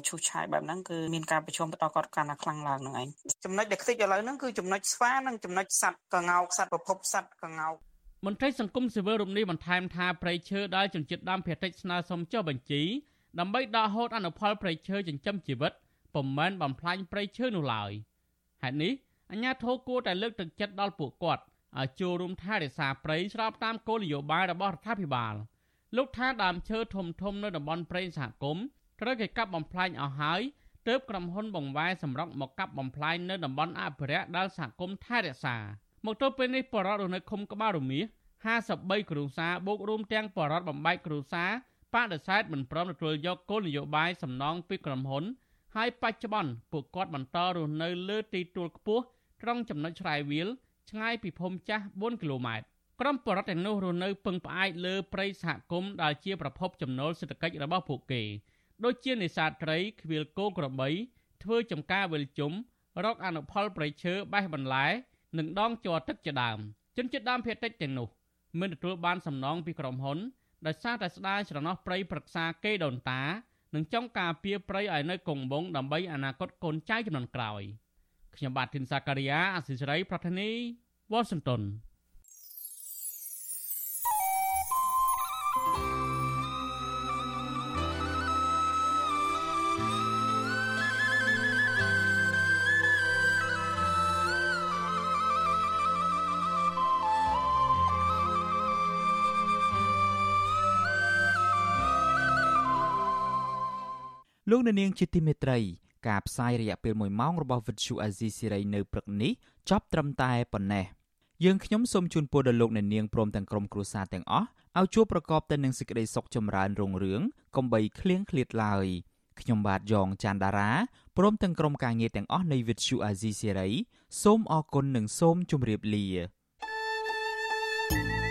ឈូសឆាយបែបហ្នឹងគឺមានការប្រជុំបន្តគាត់កាន់តែខ្លាំងឡើងហ្នឹងឯងចំណុចដែលខ្ទេចឥឡូវហ្នឹងគឺចំណុចស្វានិងចំណុចសัตว์កងោកសัตว์ប្រភពសัตว์កងោកមន្ត្រីសង្គមស៊ីវិលរំនេះបន្ថែមថាប្រៃឈើដែលជនជាតិដើមភាគតិចស្នើសុំចុះបញ្ជីដើម្បីដកហូតអនុផលប្រៃឈើចិញ្ចឹមជីវិតពុំមែនបំផ្លាញប្រៃឈើនោះឡើយហេតុនេះ អាជ្ញាធរគួរតែលើកទឹកចិត្តដល់ពួកគាត់ឲ្យចូលរួមថែរក្សាព្រៃស្របតាមគោលនយោបាយរបស់រដ្ឋាភិបាលលោកថាដើមឈើធំធំនៅតំបន់ព្រៃសហគមន៍ត្រូវគេកាប់បំផ្លាញអស់ហើយទើបក្រុមហ៊ុនបង្វែរសម្រុកមកកាប់បំផ្លាញនៅតំបន់អភិរក្សដែលសហគមន៍ថែរក្សាមកទល់ពេលនេះបរិវត្តនៅឃុំក្បាលរមៀស53គ្រួសារបូករួមទាំងបរិវត្តបំបែកគ្រួសារបដិសេធមិនព្រមទទួលយកគោលនយោបាយសំណងពីក្រុមហ៊ុនហើយបច្ចុប្បន្នពួកគាត់បន្តរស់នៅលើទីទួលខ្ពស់ ត្រង់ចំណុចឆ្លៃវាលឆ្ងាយពីភូមិចាស់4គីឡូម៉ែត្រក្រុមបរិវត្តទាំងនោះរស់នៅពឹងផ្អែកលើព្រៃសហគមន៍ដែលជាប្រភពចំណូលសេដ្ឋកិច្ចរបស់ពួកគេដូចជានេសាទត្រីខ្វៀលគោក្របី ធ្វើចំការវិលជុំរកអនុផលព្រៃឈើបេះបន្លែ និងដងជ័រទឹកជាដើមជនជាតិដើមភាគតិចទាំងនោះមិនទទួលបានសំណងពីក្រុមហ៊ុនដោយសារតែស្ដាយស្រណោះព្រៃប្រឹក្សាគេដូនតា និងចង់ការពារព្រៃឲ្យនៅគង់វង្សដើម្បីអនាគតកូនចៅចំនួនក្រោយ ខ្ញុំបាទធីនសាការីយ៉ាអសិសរីប្រធានីវ៉ាស៊ីនតោនលោកអ្នកនាងជាទីមេត្រី ការផ្សាយរយៈពេល1ម៉ោងរបស់ Vuthu Azizi Siri នៅព្រឹកនេះចប់ត្រឹមតែប៉ុណ្ណេះយើងខ្ញុំសូមជូនពរដល់លោកអ្នកនាងព្រមទាំងក្រុមគ្រួសារទាំងអស់ឲ្យជួបប្រកបតែនឹងសេចក្តីសុខចម្រើនរុងរឿងកុំបីឃ្លៀងឃ្លាតឡើយខ្ញុំបាទយ៉ងច័ន្ទដារាព្រមទាំងក្រុមការងារទាំងអស់នៃ Vuthu Azizi Siri សូមអរគុណនិងសូមជម្រាបលា thank you